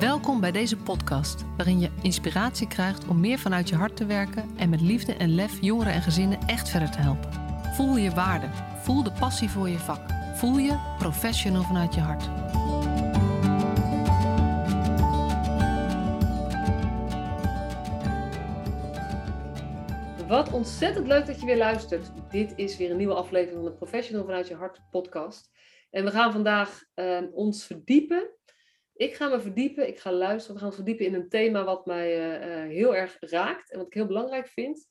Welkom bij deze podcast, waarin je inspiratie krijgt om meer vanuit je hart te werken en met liefde en lef jongeren en gezinnen echt verder te helpen. Voel je waarde, voel de passie voor je vak, voel je professional vanuit je hart. Wat ontzettend leuk dat je weer luistert. Dit is weer een nieuwe aflevering van de Professional vanuit je hart podcast. En we gaan vandaag uh, ons verdiepen ik ga me verdiepen, ik ga luisteren, we gaan verdiepen in een thema wat mij eh, eh, heel erg raakt en wat ik heel belangrijk vind.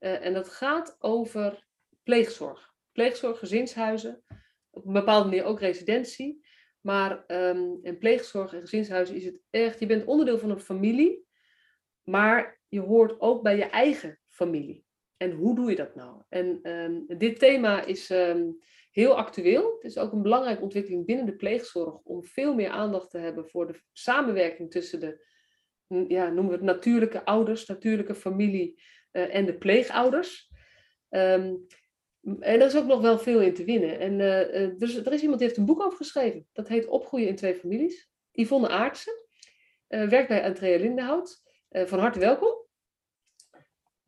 Uh, en dat gaat over pleegzorg. Pleegzorg, gezinshuizen, op een bepaalde manier ook residentie. Maar in pleegzorg en gezinshuizen is het echt, je bent onderdeel van een familie, maar je hoort ook bij je eigen familie. En hoe doe je dat nou? En um, dit thema is um, heel actueel. Het is ook een belangrijke ontwikkeling binnen de pleegzorg om veel meer aandacht te hebben voor de samenwerking tussen de, ja, noemen we het natuurlijke ouders, natuurlijke familie uh, en de pleegouders. Um, en er is ook nog wel veel in te winnen. En uh, dus er is iemand die heeft een boek over geschreven. Dat heet Opgroeien in twee families. Yvonne Aartsen. Werkt bij Andrea Lindenhout. van harte welkom.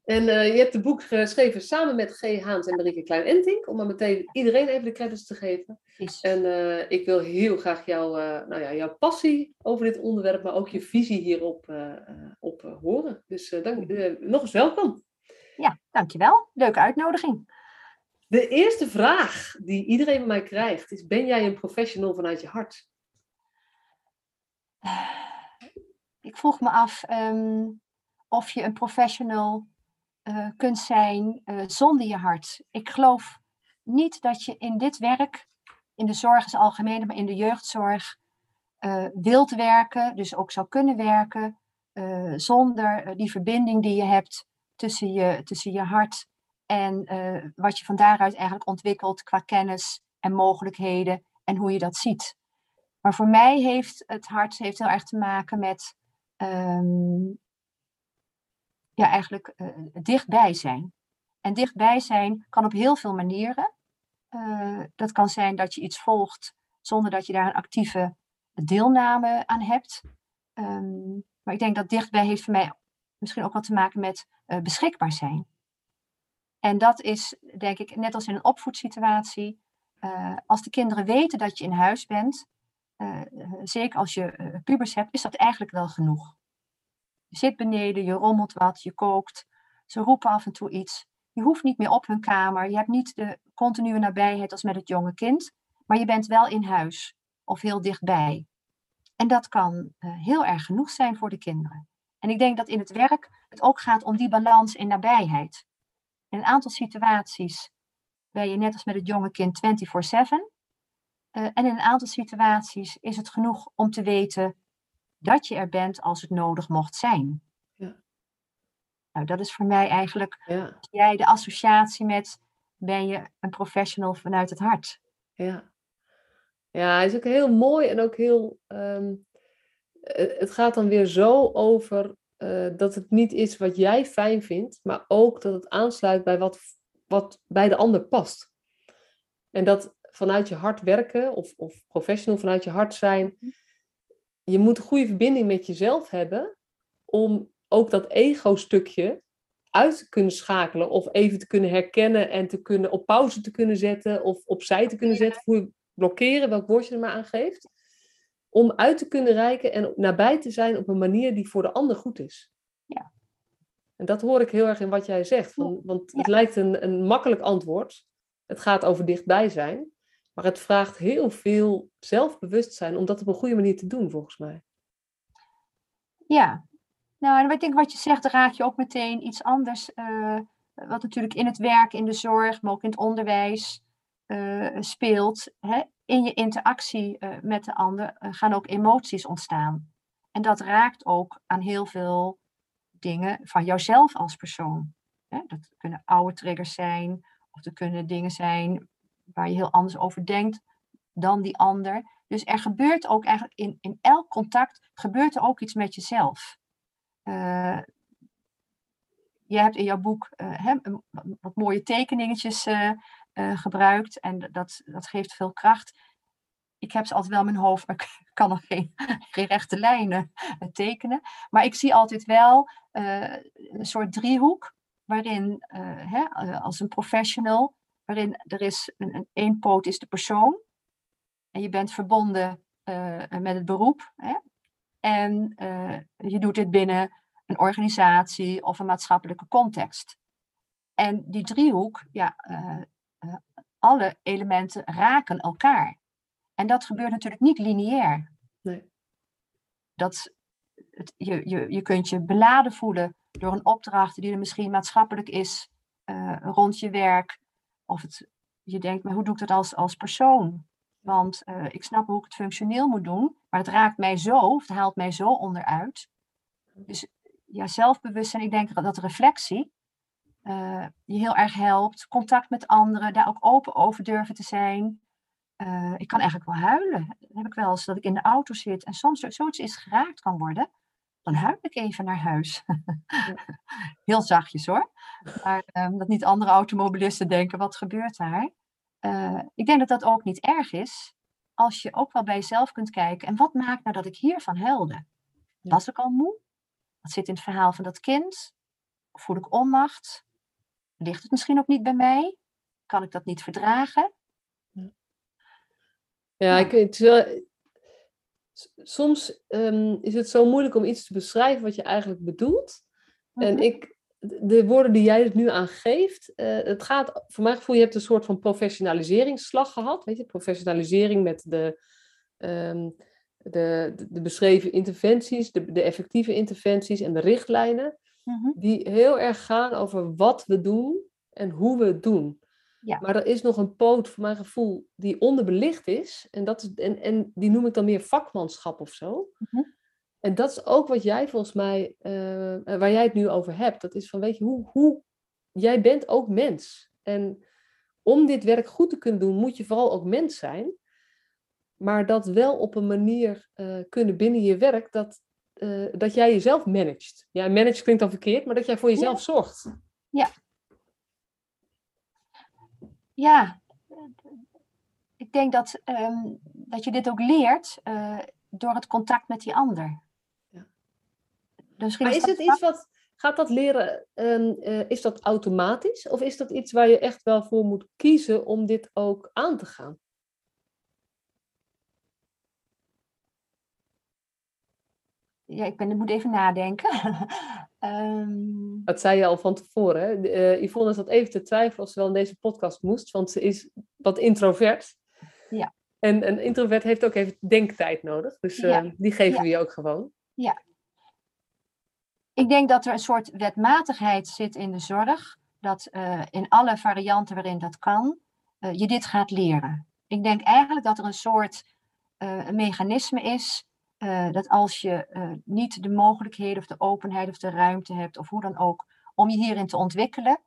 En uh, je hebt het boek geschreven samen met G. Haans en Marieke Klein-Entink, om maar meteen iedereen even de credits te geven. Yes. En uh, ik wil heel graag jou, uh, nou ja, jouw passie over dit onderwerp, maar ook je visie hierop op, horen. Dus dank, nog eens welkom. Ja, dankjewel. Leuke uitnodiging. De eerste vraag die iedereen van mij krijgt is, ben jij een professional vanuit je hart? Ik vroeg me af um, of je een professional uh, kunt zijn uh, zonder je hart. Ik geloof niet dat je in dit werk, in de zorg is algemeen, maar in de jeugdzorg, uh, wilt werken, dus ook zou kunnen werken, zonder die verbinding die je hebt tussen je, tussen je hart en wat je van daaruit eigenlijk ontwikkelt qua kennis en mogelijkheden en hoe je dat ziet. Maar voor mij heeft het hart heeft heel erg te maken met um, ja, eigenlijk uh, dichtbij zijn. En dichtbij zijn kan op heel veel manieren. Uh, dat kan zijn dat je iets volgt zonder dat je daar een actieve deelname aan hebt. Um, maar ik denk dat dichtbij heeft voor mij misschien ook wat te maken met beschikbaar zijn. En dat is, denk ik, net als in een opvoedsituatie. als de kinderen weten dat je in huis bent, zeker als je pubers hebt, is dat eigenlijk wel genoeg. Je zit beneden, je rommelt wat, je kookt. Ze roepen af en toe iets. Je hoeft niet meer op hun kamer. Je hebt niet de continue nabijheid als met het jonge kind. Maar je bent wel in huis of heel dichtbij. En dat kan uh, heel erg genoeg zijn voor de kinderen. En ik denk dat in het werk het ook gaat om die balans in nabijheid. In een aantal situaties ben je net als met het jonge kind 24-7. Uh, en in een aantal situaties is het genoeg om te weten dat je er bent als het nodig mocht zijn. Ja. Nou, dat is voor mij eigenlijk ja. jij de associatie met ben je een professional vanuit het hart. Ja, ja het is ook heel mooi en ook heel. Um, het gaat dan weer zo over uh, dat het niet is wat jij fijn vindt, maar ook dat het aansluit bij wat, wat bij de ander past. En dat vanuit je hart werken of, of professional vanuit je hart zijn, mhm je moet een goede verbinding met jezelf hebben om ook dat ego-stukje uit te kunnen schakelen of even te kunnen herkennen en te kunnen op pauze te kunnen zetten of opzij te kunnen zetten, hoe je blokkeren, welk woord je er maar aan geeft, om uit te kunnen reiken en nabij te zijn op een manier die voor de ander goed is. Ja. En dat hoor ik heel erg in wat jij zegt, van, want het lijkt een, een makkelijk antwoord. Het gaat over dichtbij zijn. Maar het vraagt heel veel zelfbewustzijn om dat op een goede manier te doen, volgens mij. Ja, nou, en ik denk wat je zegt, raak je ook meteen iets anders. Uh, wat natuurlijk in het werk, in de zorg, maar ook in het onderwijs uh, speelt. Hè? In je interactie uh, met de ander gaan ook emoties ontstaan. En dat raakt ook aan heel veel dingen van jouzelf als persoon. Hè? Dat kunnen oude triggers zijn, of er kunnen dingen zijn waar je heel anders over denkt dan die ander. Dus er gebeurt ook eigenlijk in, in elk contact gebeurt er ook iets met jezelf. Uh, je hebt in jouw boek uh, wat mooie tekeningetjes uh, gebruikt en dat, dat geeft veel kracht. ik heb ze altijd wel in mijn hoofd, maar ik kan nog geen, geen rechte lijnen tekenen. Maar ik zie altijd wel een soort driehoek, waarin als een professional, waarin er is een, een één poot is de persoon. En je bent verbonden met het beroep. Hè? En je doet dit binnen een organisatie of een maatschappelijke context. En die driehoek, ja, alle elementen raken elkaar. En dat gebeurt natuurlijk niet lineair. Nee. Dat, het, je, je, je kunt je beladen voelen door een opdracht die er misschien maatschappelijk is rond je werk. Of het, je denkt, maar hoe doe ik dat als, als persoon? Want uh, ik snap hoe ik het functioneel moet doen, maar het raakt mij zo, of het haalt mij zo onderuit. Dus ja, zelfbewustzijn, ik denk dat reflectie uh, je heel erg helpt. Contact met anderen, daar ook open over durven te zijn. Uh, ik kan eigenlijk wel huilen. Dat heb ik wel eens dat ik in de auto zit en soms er zoiets is geraakt kan worden. Dan huil ik even naar huis. Heel zachtjes hoor. Maar um, dat niet andere automobilisten denken, wat gebeurt daar? Uh, ik denk dat dat ook niet erg is. Als je ook wel bij jezelf kunt kijken. En wat maakt nou dat ik hiervan huilde? Was ik al moe? Wat zit in het verhaal van dat kind? Voel ik onmacht? Ligt het misschien ook niet bij mij? Kan ik dat niet verdragen? Ja, ik, het wel, soms um, is het zo moeilijk om iets te beschrijven wat je eigenlijk bedoelt. En mhm. ik, de woorden die jij er nu aan geeft, uh, het gaat, voor mijn gevoel, je hebt een soort van professionaliseringsslag gehad. Weet je, professionalisering met de, um, de, de, de, beschreven interventies, de, de effectieve interventies en de richtlijnen. Mhm. Die heel erg gaan over wat we doen en hoe we het doen. Ja. Maar er is nog een poot, voor mijn gevoel, die onderbelicht is. En, dat is, en, en die noem ik dan meer vakmanschap of zo. Mhm. En dat is ook wat jij volgens mij, uh, waar jij het nu over hebt. Dat is van, weet je, hoe, hoe, jij bent ook mens. En om dit werk goed te kunnen doen, moet je vooral ook mens zijn. Maar dat wel op een manier uh, kunnen binnen je werk, dat, uh, dat jij jezelf managt. Ja, manage klinkt dan verkeerd, maar dat jij voor jezelf zorgt. Ja, ja, ik denk dat, um, dat je dit ook leert uh, door het contact met die ander. Ja. Dus maar is het iets wat, gaat dat leren, um, uh, is dat automatisch? Of is dat iets waar je echt wel voor moet kiezen om dit ook aan te gaan? ja, ik ben, moet even nadenken. um... Dat zei je al van tevoren. Hè? Uh, Yvonne zat even te twijfelen of ze wel in deze podcast moest, want ze is wat introvert. Ja. En een introvert heeft ook even denktijd nodig. Dus uh, die geven we je ook gewoon. Ja. Ik denk dat er een soort wetmatigheid zit in de zorg. Dat uh, in alle varianten waarin dat kan, je dit gaat leren. Ik denk eigenlijk dat er een soort mechanisme is uh, dat als je uh, niet de mogelijkheden of de openheid of de ruimte hebt, of hoe dan ook, om je hierin te ontwikkelen,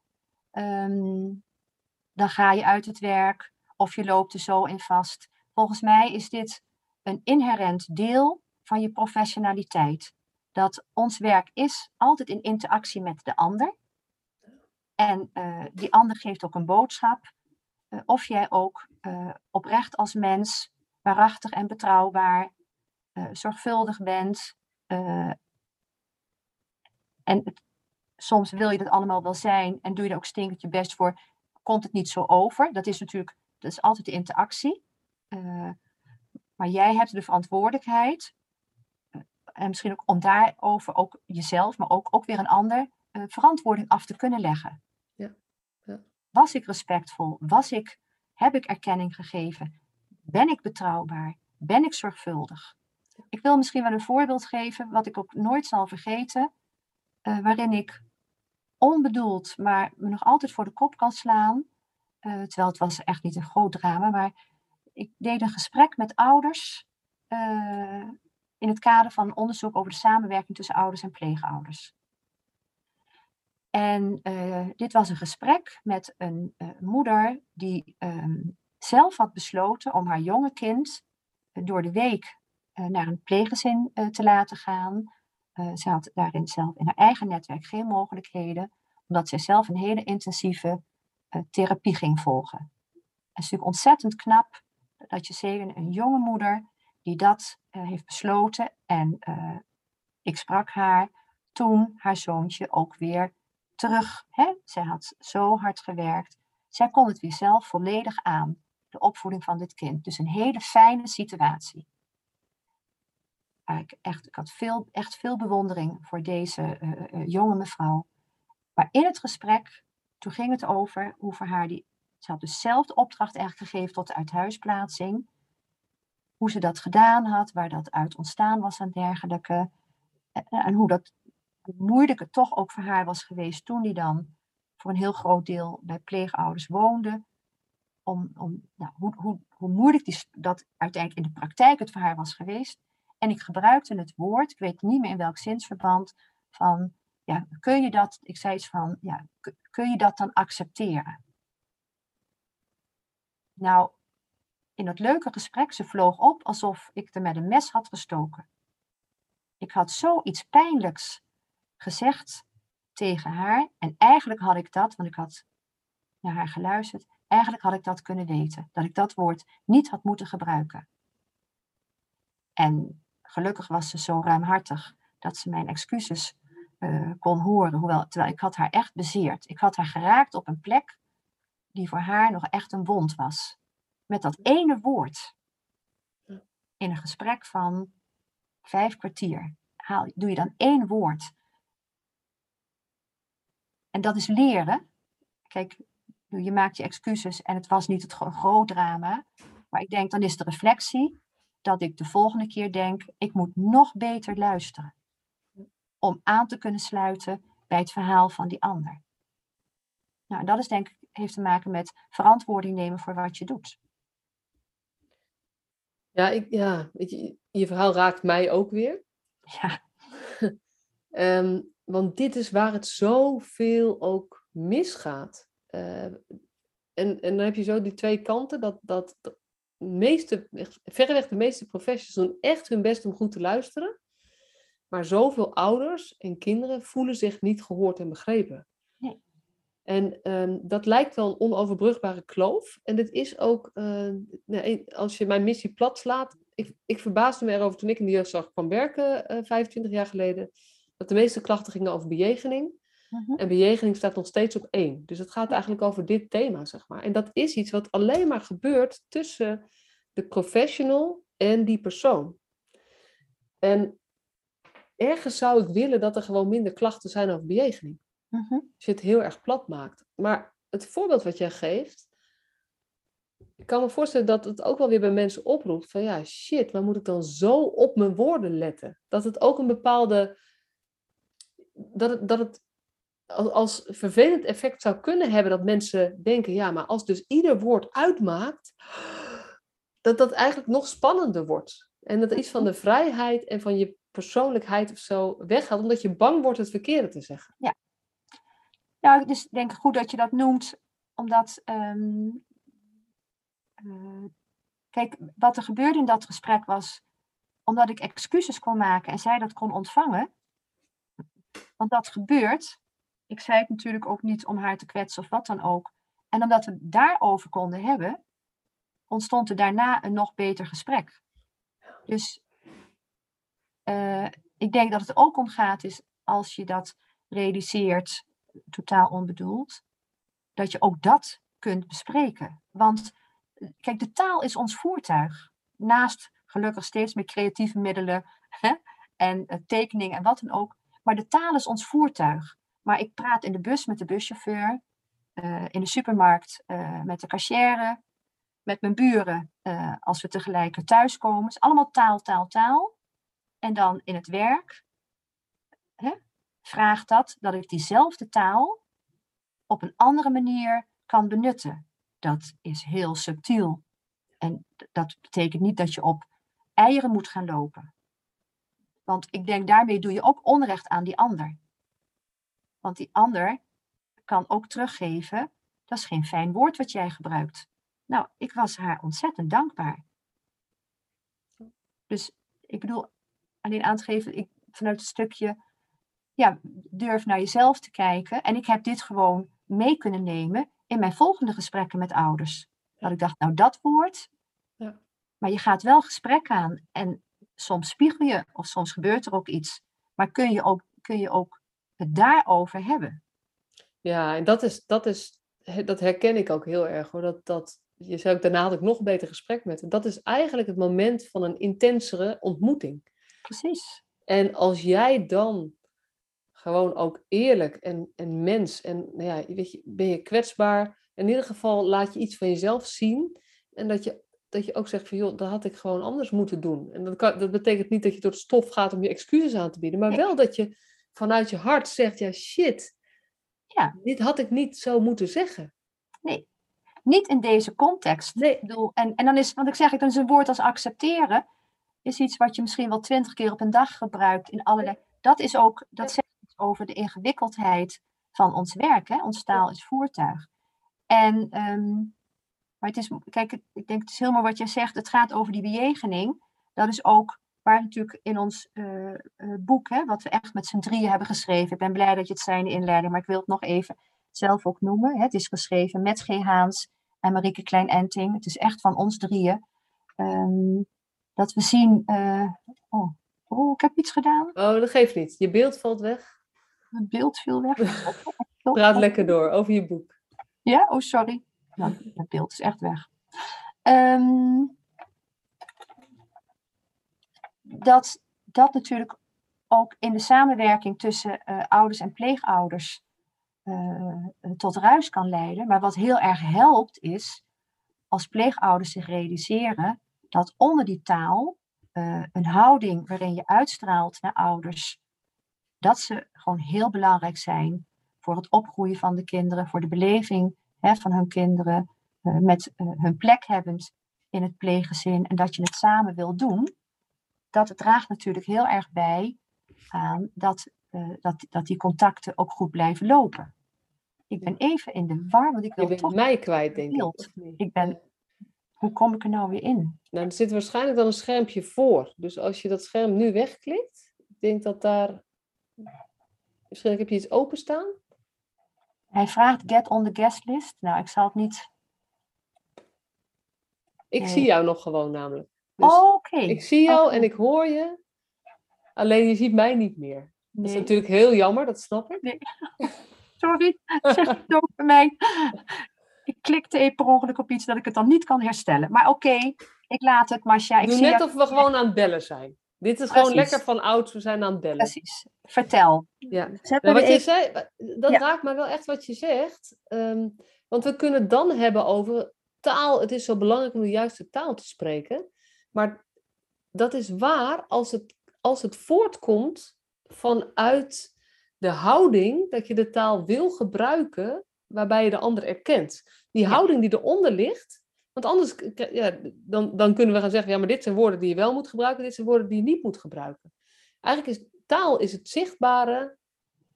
um, dan ga je uit het werk of je loopt er zo in vast. Volgens mij is dit een inherent deel van je professionaliteit. Dat ons werk is altijd in interactie met de ander. En uh, die ander geeft ook een boodschap. of jij ook oprecht als mens, waarachtig en betrouwbaar zorgvuldig bent. Uh, en het, soms wil je dat allemaal wel zijn en doe je er ook stinkend je best voor. Komt het niet zo over? Dat is natuurlijk, dat is altijd de interactie. Uh, maar jij hebt de verantwoordelijkheid. en misschien ook om daarover ook jezelf, maar ook, ook weer een ander, verantwoording af te kunnen leggen. Ja. ja. Was ik respectvol? Was ik, heb ik erkenning gegeven? Ben ik betrouwbaar? Ben ik zorgvuldig? Ik wil misschien wel een voorbeeld geven, wat ik ook nooit zal vergeten, uh, waarin ik onbedoeld, maar me nog altijd voor de kop kan slaan. Uh, terwijl het was echt niet een groot drama, maar ik deed een gesprek met ouders uh, in het kader van onderzoek over de samenwerking tussen ouders en pleegouders. En dit was een gesprek met een moeder die um, zelf had besloten om haar jonge kind door de week naar een pleeggezin uh, te laten gaan. Uh, ze had daarin zelf in haar eigen netwerk geen mogelijkheden, omdat zij zelf een hele intensieve therapie ging volgen. Het is natuurlijk ontzettend knap dat je zeker een jonge moeder die dat eh, heeft besloten. En ik sprak haar toen haar zoontje ook weer terug. Hè? Zij had zo hard gewerkt. Zij kon het weer zelf volledig aan, de opvoeding van dit kind. Dus een hele fijne situatie. Ik, echt, ik had veel, echt veel bewondering voor deze uh, jonge mevrouw. Maar in het gesprek, toen ging het over hoe voor haar die. Ze had dus zelf de opdracht eigenlijk gegeven tot de uithuisplaatsing. Hoe ze dat gedaan had, waar dat uit ontstaan was en dergelijke. En, hoe dat moeilijk het toch ook voor haar was geweest toen die dan voor een heel groot deel bij pleegouders woonde. Om, om, nou, hoe, hoe, hoe moeilijk die, dat uiteindelijk in de praktijk het voor haar was geweest. En ik gebruikte het woord, ik weet niet meer in welk zinsverband, van, ja, kun je dat, ik zei iets van, ja, kun je dat dan accepteren? Nou, in dat leuke gesprek, ze vloog op alsof ik er met een mes had gestoken. Ik had zoiets pijnlijks gezegd tegen haar. En eigenlijk had ik dat, want ik had naar haar geluisterd, eigenlijk had ik dat kunnen weten. Dat ik dat woord niet had moeten gebruiken. En gelukkig was ze zo ruimhartig dat ze mijn excuses uh, kon horen. Hoewel, terwijl ik had haar echt bezeerd. Ik had haar geraakt op een plek die voor haar nog echt een wond was. Met dat ene woord. In een gesprek van vijf kwartier. Haal, doe je dan één woord en dat is leren. Kijk, je maakt je excuses en het was niet het groot drama. Maar ik denk, dan is de reflectie dat ik de volgende keer denk, ik moet nog beter luisteren. Om aan te kunnen sluiten bij het verhaal van die ander. Nou, en dat is denk ik, heeft te maken met verantwoording nemen voor wat je doet. Ja, ik, ja je, je verhaal raakt mij ook weer. Ja. um, want dit is waar het zoveel ook misgaat. Uh, en, en dan heb je zo die twee kanten, dat, dat meeste, verreweg de meeste professionals doen echt hun best om goed te luisteren. Maar zoveel ouders en kinderen voelen zich niet gehoord en begrepen. Nee. En um, dat lijkt wel een onoverbrugbare kloof. En dit is ook, uh, nee, als je mijn missie plat slaat. Ik, ik verbaasde me erover toen ik in de jeugdzorg kwam werken, uh, 25 jaar geleden dat de meeste klachten gingen over bejegening. Mhm. En bejegening staat nog steeds op één. Dus het gaat eigenlijk over dit thema, zeg maar. En dat is iets wat alleen maar gebeurt tussen de professional en die persoon. En ergens zou ik willen dat er gewoon minder klachten zijn over bejegening. Mhm. Als je het heel erg plat maakt. Maar het voorbeeld wat jij geeft, ik kan me voorstellen dat het ook wel weer bij mensen oproept van ja, shit, waar moet ik dan zo op mijn woorden letten? Dat het ook een bepaalde dat het, dat het als vervelend effect zou kunnen hebben dat mensen denken, ja, maar als dus ieder woord uitmaakt, dat dat eigenlijk nog spannender wordt. En dat iets van de vrijheid en van je persoonlijkheid of zo weggaat, omdat je bang wordt het verkeerde te zeggen. Ja. Nou, dus ik denk goed dat je dat noemt, omdat, ehm, eh, kijk, wat er gebeurde in dat gesprek was, omdat ik excuses kon maken en zij dat kon ontvangen, want dat gebeurt. Ik zei het natuurlijk ook niet om haar te kwetsen of wat dan ook. En omdat we daarover konden hebben, ontstond er daarna een nog beter gesprek. Dus uh, ik denk dat het ook om gaat is als je dat realiseert, totaal onbedoeld, dat je ook dat kunt bespreken. Want kijk, de taal is ons voertuig. Naast gelukkig steeds meer creatieve middelen hè, en uh, tekeningen en wat dan ook, maar de taal is ons voertuig. Maar ik praat in de bus met de buschauffeur, uh, in de supermarkt uh, met de cashier, met mijn buren uh, als we tegelijk thuiskomen. Het is allemaal taal, taal, taal. En dan in het werk hè, vraagt dat dat ik diezelfde taal op een andere manier kan benutten. Dat is heel subtiel. En dat betekent niet dat je op eieren moet gaan lopen. Want ik denk daarmee doe je ook onrecht aan die ander. Want die ander kan ook teruggeven, dat is geen fijn woord wat jij gebruikt. Nou, ik was haar ontzettend dankbaar. Dus ik bedoel, alleen aan te geven, ik, vanuit het stukje, ja, durf naar jezelf te kijken. En ik heb dit gewoon mee kunnen nemen in mijn volgende gesprekken met ouders. Dat ik dacht, nou dat woord, ja. Maar je gaat wel gesprek aan en soms spiegel je of soms gebeurt er ook iets. Maar kun je ook, kun je ook het daarover hebben. Ja, en dat, is, dat, is, dat herken ik ook heel erg hoor. Dat, dat, je zei ook, daarna had ik nog een beter gesprek met hem. Dat is eigenlijk het moment van een intensere ontmoeting. Precies. En als jij dan gewoon ook eerlijk en, en mens en nou ja, weet je, ben je kwetsbaar. In ieder geval laat je iets van jezelf zien. En dat je, dat je ook zegt van joh, dat had ik gewoon anders moeten doen. En dat, kan, dat betekent niet dat je door het stof gaat om je excuses aan te bieden. Maar wel dat je vanuit je hart zegt, ja shit, ja. dit had ik niet zo moeten zeggen. Nee, niet in deze context. Nee. Ik bedoel, en, en dan is, want ik zeg, dan is een woord als accepteren, is iets wat je misschien wel twintig keer op een dag gebruikt in allerlei. Dat is ook, dat zegt iets over de ingewikkeldheid van ons werk. Hè? Ons taal is voertuig. En, ehm, maar het is, kijk, ik denk het is helemaal wat jij zegt. Het gaat over die bejegening. Dat is ook waar natuurlijk in ons uh, uh, boek, hè, wat we echt met z'n drieën hebben geschreven. Ik ben blij dat je het zijn inleiding, maar ik wil het nog even zelf ook noemen. Het is geschreven met G. Haans en Marieke Klein-Enting. Het is echt van ons drieën. Um, dat we zien. Uh, oh, oh, ik heb iets gedaan. Oh, dat geeft niet. Je beeld valt weg. Het beeld viel weg. Praat lekker door over je boek. Ja, oh sorry. Nou, het beeld is echt weg. Um, dat, dat natuurlijk ook in de samenwerking tussen uh, ouders en pleegouders uh, tot ruis kan leiden. Maar wat heel erg helpt is als pleegouders zich realiseren dat onder die taal een houding waarin je uitstraalt naar ouders, dat ze gewoon heel belangrijk zijn voor het opgroeien van de kinderen, voor de beleving hè, van hun kinderen, met hun plek hebbend in het pleeggezin en dat je het samen wil doen, dat draagt natuurlijk heel erg bij aan dat, dat, dat die contacten ook goed blijven lopen. Ik ben even in de war, want ik wil je bent toch... mij kwijt, denk ik. Ik ben hoe kom ik er nou weer in? Nou, er zit waarschijnlijk dan een schermpje voor. Dus als je dat scherm nu wegklikt, ik denk dat daar. Misschien heb je iets openstaan. Hij vraagt get on the guest list. Nou, ik zal het niet. Ik nee. zie jou nog gewoon namelijk. Dus oh, oké. Ik zie jou okay. en ik hoor je. Alleen je ziet mij niet meer. Nee. Dat is natuurlijk heel jammer, dat snap ik. Nee. Sorry, zeg het mij ik klikte even per ongeluk op iets dat ik het dan niet kan herstellen. Maar oké, okay, ik laat het, Masha. Ik Doe zie net of we gewoon aan het bellen zijn. Dit is Precies. gewoon lekker van oud, we zijn aan het bellen. Precies, vertel. Ja. Nou, wat je zei, dat ja. raakt me wel echt wat je zegt. Um, want we kunnen het dan hebben over taal. Het is zo belangrijk om de juiste taal te spreken. Maar dat is waar als het, als het voortkomt vanuit de houding dat je de taal wil gebruiken waarbij je de ander erkent. Die houding die eronder ligt, want anders ja, dan, dan kunnen we gaan zeggen, ja, maar dit zijn woorden die je wel moet gebruiken, dit zijn woorden die je niet moet gebruiken. Eigenlijk is taal is het zichtbare,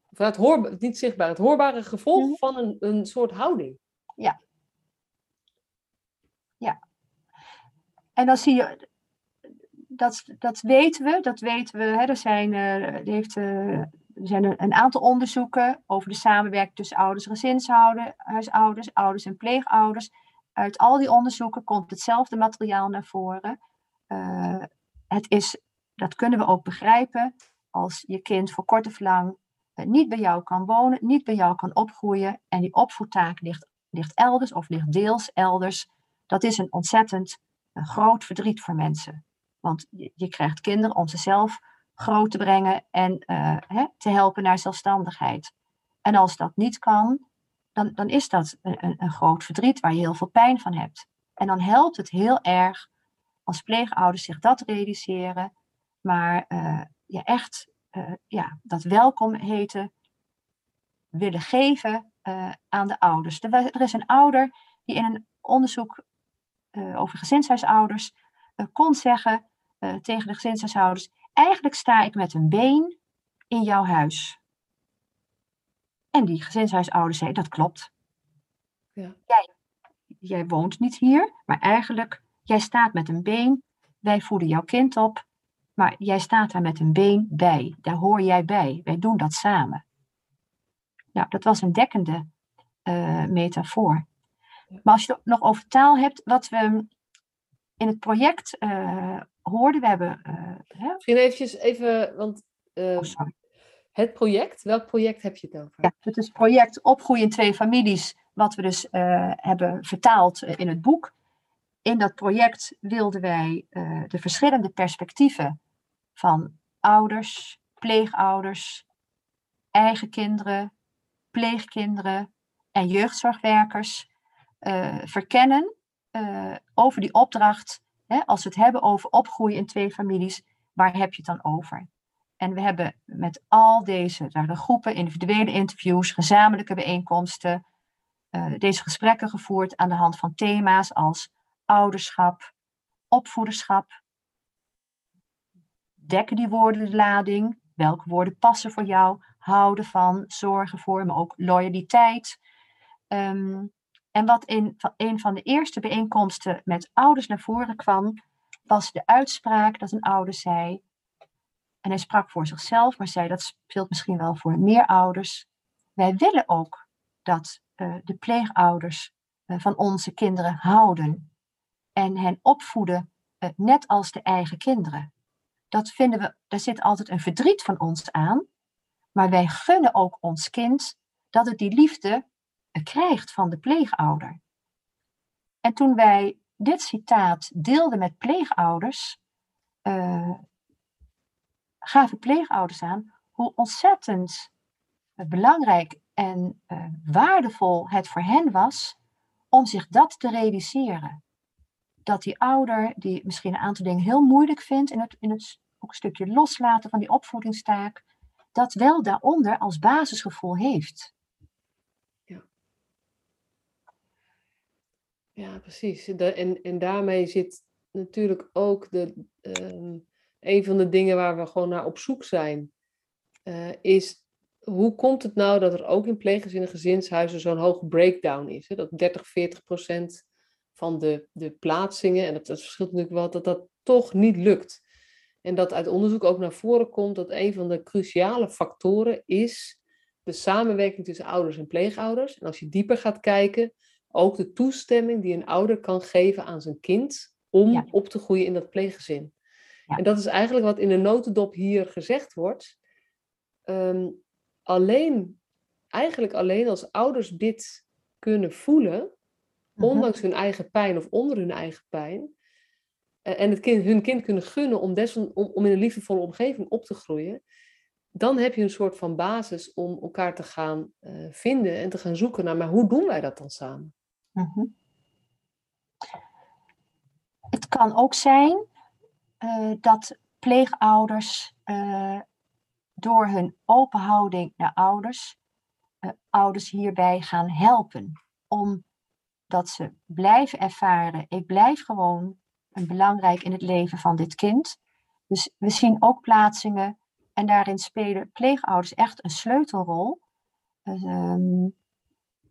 of het hoor, niet zichtbare, het hoorbare gevolg mm -hmm. van een, een soort houding. Ja. Ja. En dan zie je, dat, dat weten we, dat weten we. Hè, er zijn, uh, heeft uh, er zijn een, aantal onderzoeken over de samenwerking tussen ouders en gezinshuishoudens, ouders en pleegouders. Uit al die onderzoeken komt hetzelfde materiaal naar voren. Uh, het is, dat kunnen we ook begrijpen als je kind voor kort of lang niet bij jou kan wonen, niet bij jou kan opgroeien en die opvoedtaak ligt, ligt elders of ligt deels elders. Dat is een ontzettend een groot verdriet voor mensen. Want je, je krijgt kinderen om ze zelf groot te brengen en uh, hè, te helpen naar zelfstandigheid. En als dat niet kan, dan, dan is dat een, een, groot verdriet waar je heel veel pijn van hebt. En dan helpt het heel erg als pleegouders zich dat realiseren, maar uh, ja, echt uh, ja, dat welkom heten willen geven aan de ouders. Er, er, is een ouder die in een onderzoek over gezinshuisouders kon zeggen tegen de gezinshuishouders: Eigenlijk sta ik met een been in jouw huis. En die gezinshuisouder zei, dat klopt. Ja. Jij, jij woont niet hier, maar eigenlijk, jij staat met een been. Wij voeden jouw kind op, maar jij staat daar met een been bij. Daar hoor jij bij. Wij doen dat samen. Nou, dat was een dekkende uh, metafoor. Maar als je het nog over taal hebt, wat we in het project uh, hoorden, we hebben... Uh, Misschien eventjes even, want oh, het project, welk project heb je het over? Ja, het is het project Opgroeien in twee families, wat we dus hebben vertaald in het boek. In dat project wilden wij de verschillende perspectieven van ouders, pleegouders, eigen kinderen, pleegkinderen en jeugdzorgwerkers uh, verkennen uh, over die opdracht. Hè, als we het hebben over opgroeien in twee families, waar heb je het dan over? En we hebben met al deze de groepen, individuele interviews, gezamenlijke bijeenkomsten, uh, deze gesprekken gevoerd aan de hand van thema's als ouderschap, opvoederschap. Dekken die woorden de lading? Welke woorden passen voor jou? Houden van, zorgen voor, maar ook loyaliteit. Um, en wat in een van de eerste bijeenkomsten met ouders naar voren kwam, was de uitspraak dat een ouder zei, en hij sprak voor zichzelf, maar zei dat speelt misschien wel voor meer ouders. Wij willen ook dat uh, de pleegouders uh, van onze kinderen houden en hen opvoeden, uh, net als de eigen kinderen. Dat vinden we, daar zit altijd een verdriet van ons aan, maar wij gunnen ook ons kind dat het die liefde krijgt van de pleegouder. En toen wij dit citaat deelden met pleegouders, uh, gaven pleegouders aan hoe ontzettend belangrijk en uh, waardevol het voor hen was om zich dat te realiseren. Dat die ouder, die misschien een aantal dingen heel moeilijk vindt in het, in het ook een stukje loslaten van die opvoedingstaak, dat wel daaronder als basisgevoel heeft. Ja, precies. en, en daarmee zit natuurlijk ook de, ehm, een van de dingen waar we gewoon naar op zoek zijn, uh, is hoe komt het nou dat er ook in pleeggezinnen gezinshuizen zo'n hoge breakdown is? Hè? Dat 30, 40 procent van de, de plaatsingen, en dat, dat verschilt natuurlijk wel, dat dat toch niet lukt. En dat uit onderzoek ook naar voren komt dat een van de cruciale factoren is de samenwerking tussen ouders en pleegouders. En als je dieper gaat kijken, ook de toestemming die een ouder kan geven aan zijn kind om op te groeien in dat pleeggezin. En dat is eigenlijk wat in de notendop hier gezegd wordt. Ehm, alleen, eigenlijk alleen als ouders dit kunnen voelen, mhm. ondanks hun eigen pijn of onder hun eigen pijn, eh, en het kind, hun kind kunnen gunnen om, des, om, om in een liefdevolle omgeving op te groeien, dan heb je een soort van basis om elkaar te gaan uh, vinden en te gaan zoeken naar, maar hoe doen wij dat dan samen? Mhm. Het kan ook zijn uh, dat pleegouders uh, door hun open houding naar ouders, uh, ouders hierbij gaan helpen. Omdat ze blijven ervaren, ik blijf gewoon belangrijk in het leven van dit kind. Dus we zien ook plaatsingen en daarin spelen pleegouders echt een sleutelrol. Um,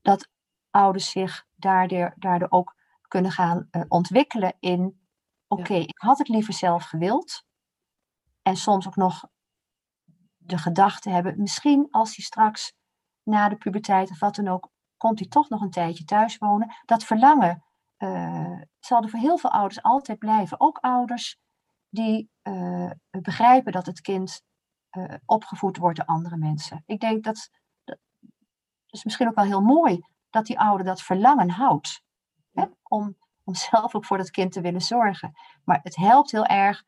dat ouders zich daardoor, daardoor ook kunnen gaan uh, ontwikkelen in, oké, ik had het liever zelf gewild. En soms ook nog de gedachte hebben, misschien als hij straks na de puberteit of wat dan ook, komt hij toch nog een tijdje thuis wonen. Dat verlangen uh, zal er voor heel veel ouders altijd blijven. Ook ouders die uh, begrijpen dat het kind uh, opgevoed wordt door andere mensen. Ik denk dat, dat is misschien ook wel heel mooi dat die ouder dat verlangen houdt. Hè? Om, om zelf ook voor dat kind te willen zorgen. Maar het helpt heel erg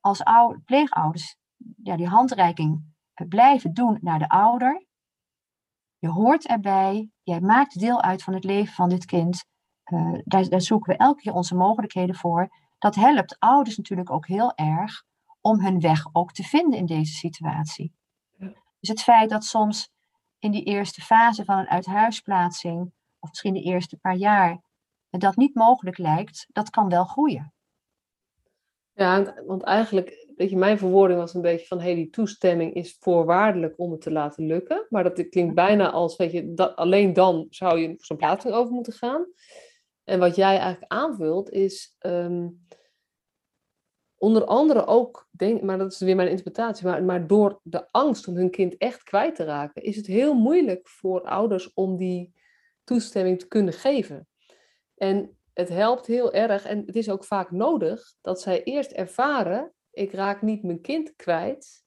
als oude, pleegouders ja, die handreiking blijven doen naar de ouder. Je hoort erbij, jij maakt deel uit van het leven van dit kind. Uh, daar, daar zoeken we elke keer onze mogelijkheden voor. Dat helpt ouders natuurlijk ook heel erg om hun weg ook te vinden in deze situatie. Dus het feit dat soms in die eerste fase van een uithuisplaatsing, of misschien de eerste paar jaar, dat niet mogelijk lijkt, dat kan wel groeien. Ja, want eigenlijk, weet je, mijn verwoording was een beetje van, hé, hey, die toestemming is voorwaardelijk om het te laten lukken. Maar dat klinkt bijna als, weet je, dat, alleen dan zou je zo'n plaatsing over moeten gaan. En wat jij eigenlijk aanvult is, ehm, onder andere ook, denk, maar dat is weer mijn interpretatie, maar, maar door de angst om hun kind echt kwijt te raken, is het heel moeilijk voor ouders om die toestemming te kunnen geven. En het helpt heel erg en het is ook vaak nodig dat zij eerst ervaren, ik raak niet mijn kind kwijt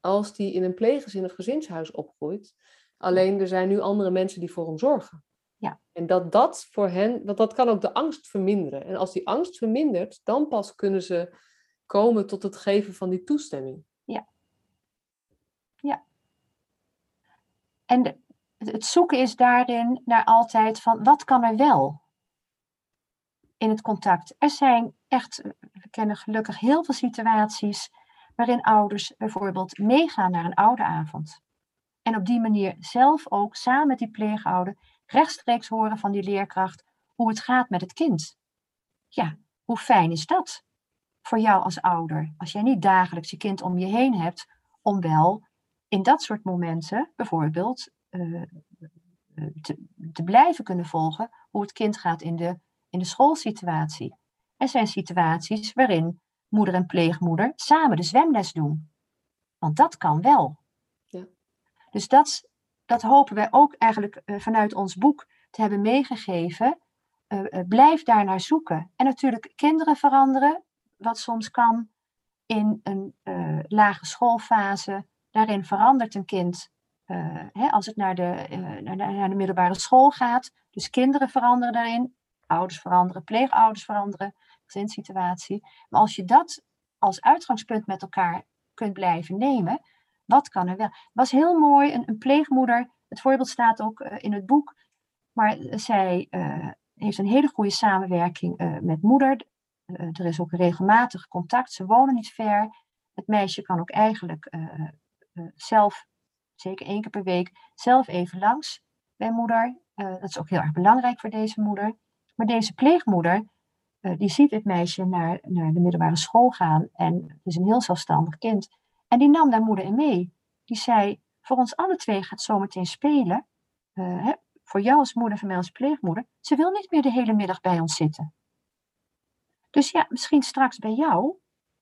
als die in een pleeggezin of gezinshuis opgroeit. Alleen er zijn nu andere mensen die voor hem zorgen. Ja. En dat dat voor hen, want dat kan ook de angst verminderen. En als die angst vermindert, dan pas kunnen ze komen tot het geven van die toestemming. Ja. Ja. En de, het zoeken is daarin naar altijd van wat kan er wel in het contact. Er zijn echt, we kennen gelukkig heel veel situaties waarin ouders bijvoorbeeld meegaan naar een ouderavond. En op die manier zelf ook samen met die pleegouder rechtstreeks horen van die leerkracht hoe het gaat met het kind. Ja, hoe fijn is dat voor jou als ouder, als jij niet dagelijks je kind om je heen hebt, om wel in dat soort momenten bijvoorbeeld uh, te, te, blijven kunnen volgen hoe het kind gaat in de, in de schoolsituatie. Er zijn situaties waarin moeder en pleegmoeder samen de zwemles doen. Want dat kan wel. Ja. Dus dat, dat hopen wij ook eigenlijk uh, vanuit ons boek te hebben meegegeven. Uh, uh, blijf daar naar zoeken. En natuurlijk kinderen veranderen, wat soms kan in een lage schoolfase. Daarin verandert een kind hè, als het naar de, naar, naar de middelbare school gaat. Dus kinderen veranderen daarin, ouders veranderen, pleegouders veranderen, gezinssituatie. Maar als je dat als uitgangspunt met elkaar kunt blijven nemen, wat kan er wel? Het was heel mooi, een, een pleegmoeder, het voorbeeld staat ook uh, in het boek, maar zij uh, heeft een hele goede samenwerking met moeder. er is ook regelmatig contact, ze wonen niet ver. Het meisje kan ook eigenlijk zelf, zeker één keer per week, zelf even langs bij moeder. dat is ook heel erg belangrijk voor deze moeder. Maar deze pleegmoeder, die ziet het meisje naar, naar de middelbare school gaan en is een heel zelfstandig kind. En die nam daar moeder in mee. Die zei, voor ons alle twee gaat zometeen spelen. Uh, hè, voor jou als moeder, voor mij als pleegmoeder. Ze wil niet meer de hele middag bij ons zitten. Dus ja, misschien straks bij jou,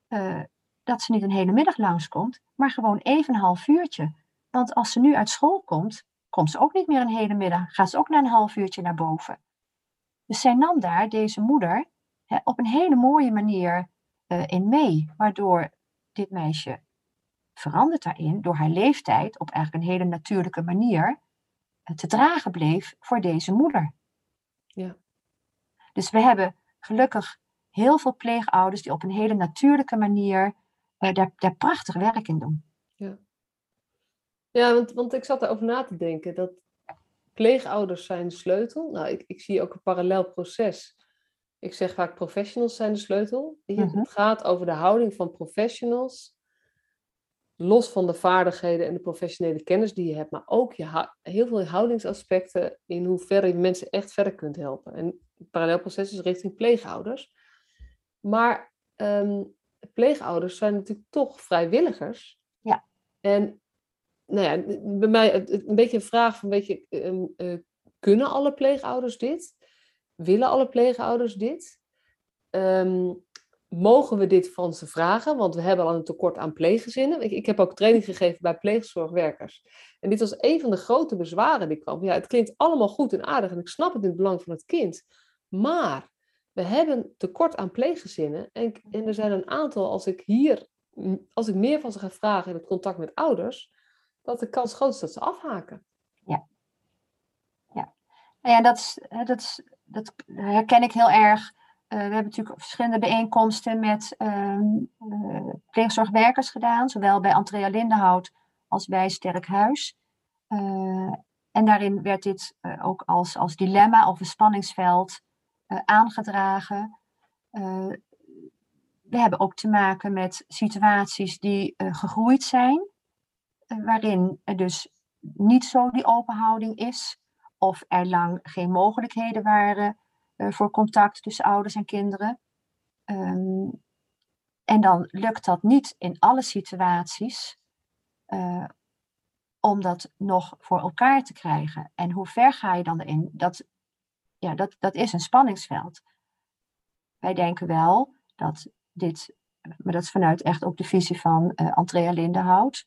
uh, dat ze niet een hele middag langskomt, maar gewoon even een half uurtje. Want als ze nu uit school komt, komt ze ook niet meer een hele middag. Gaat ze ook na een half uurtje naar boven. Dus zij nam daar, deze moeder, hè, op een hele mooie manier uh, in mee. Waardoor dit meisje verandert daarin door haar leeftijd op eigenlijk een hele natuurlijke manier te dragen bleef voor deze moeder. Ja. Dus we hebben gelukkig heel veel pleegouders die op een hele natuurlijke manier uh, daar, daar prachtig werk in doen. Ja, ja want, want ik zat erover na te denken dat pleegouders zijn de sleutel. Nou, ik, ik zie ook een parallel proces. Ik zeg vaak professionals zijn de sleutel. Mm -hmm. Het gaat over de houding van professionals los van de vaardigheden en de professionele kennis die je hebt, maar ook je heel veel houdingsaspecten in hoeverre je mensen echt verder kunt helpen. En het parallelproces is richting pleegouders. Maar um, pleegouders zijn natuurlijk toch vrijwilligers. Ja. En nou ja, bij mij een beetje een vraag van, weet je, um, uh, kunnen alle pleegouders dit? Willen alle pleegouders dit? Um, mogen we dit van ze vragen? Want we hebben al een tekort aan pleeggezinnen. Ik, heb ook training gegeven bij pleegzorgwerkers. En dit was een van de grote bezwaren die kwam. Ja, het klinkt allemaal goed en aardig en ik snap het in het belang van het kind. Maar we hebben tekort aan pleeggezinnen. En, er zijn een aantal, als ik hier, als ik meer van ze ga vragen in het contact met ouders, dat de kans groot is dat ze afhaken. Ja. Ja, ja dat, is, dat, is, dat herken ik heel erg. Uh, we hebben natuurlijk verschillende bijeenkomsten met uh, uh, pleegzorgwerkers gedaan, zowel bij Andrea Lindenhout als bij Sterk Huis. en daarin werd dit ook als, als dilemma of een spanningsveld aangedragen. we hebben ook te maken met situaties die gegroeid zijn, waarin er dus niet zo die open houding is, of er lang geen mogelijkheden waren voor contact tussen ouders en kinderen. Um, en dan lukt dat niet in alle situaties uh, om dat nog voor elkaar te krijgen. En hoe ver ga je dan erin? Dat, ja, dat, dat is een spanningsveld. Wij denken wel dat dit, maar dat is vanuit echt ook de visie van uh, Andrea Lindenhout,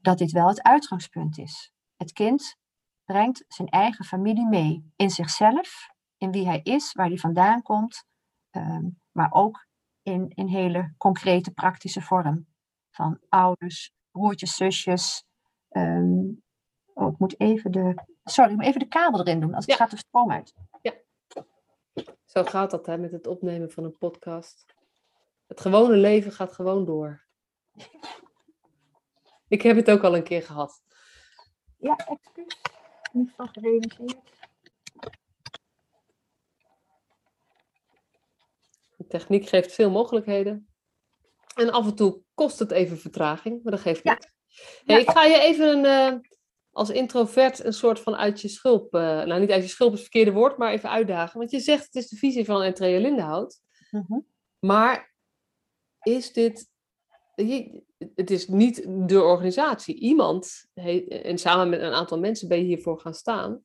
dat dit wel het uitgangspunt is. Het kind brengt zijn eigen familie mee in zichzelf in wie hij is, waar hij vandaan komt, ehm, maar ook in, in hele concrete praktische vorm. Van ouders, broertjes, zusjes. Ehm, oh, ik moet even de. Sorry, ik moet even de kabel erin doen, als het gaat de stroom uit. Ja. Zo gaat dat hè, met het opnemen van een podcast. Het gewone leven gaat gewoon door. Ik heb het ook al een keer gehad. Ja, excuus. Niet van gerealiseerd. Techniek geeft veel mogelijkheden. En af en toe kost het even vertraging, maar dat geeft niet. Hey, Ik ga je even een, uh, als introvert een soort van uit je schulp, uh, nou niet uit je schulp is het verkeerde woord, maar even uitdagen. Want je zegt het is de visie van Entree Lindenhout. Mm -hmm. Maar is dit, het is niet de organisatie. Iemand, en samen met een aantal mensen ben je hiervoor gaan staan.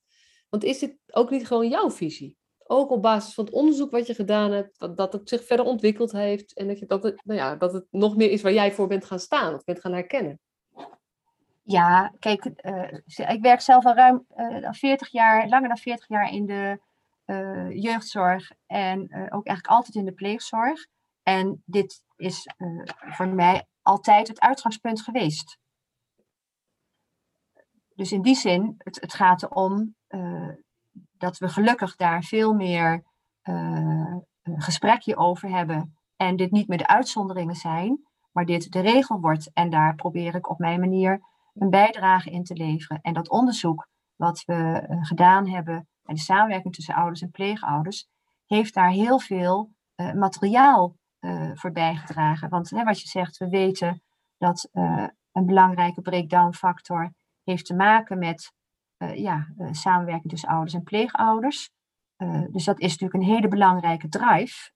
Want is dit ook niet gewoon jouw visie? Ook op basis van het onderzoek wat je gedaan hebt, dat het zich verder ontwikkeld heeft en dat, je, dat, het, nou ja, dat het nog meer is waar jij voor bent gaan staan of bent gaan herkennen. Ja, kijk, uh, ik werk zelf al ruim uh, 40 jaar, langer dan 40 jaar in de uh, jeugdzorg en ook eigenlijk altijd in de pleegzorg. En dit is voor mij altijd het uitgangspunt geweest. Dus in die zin, het, het gaat erom dat we gelukkig daar veel meer uh, gesprekje over hebben. En dit niet meer de uitzonderingen zijn, maar dit de regel wordt. En daar probeer ik op mijn manier een bijdrage in te leveren. En dat onderzoek wat we uh, gedaan hebben en de samenwerking tussen ouders en pleegouders, heeft daar heel veel materiaal voor bijgedragen. Want hè, wat je zegt, we weten dat een belangrijke breakdown factor heeft te maken met ja, uh, samenwerking tussen ouders en pleegouders. dus dat is natuurlijk een hele belangrijke drive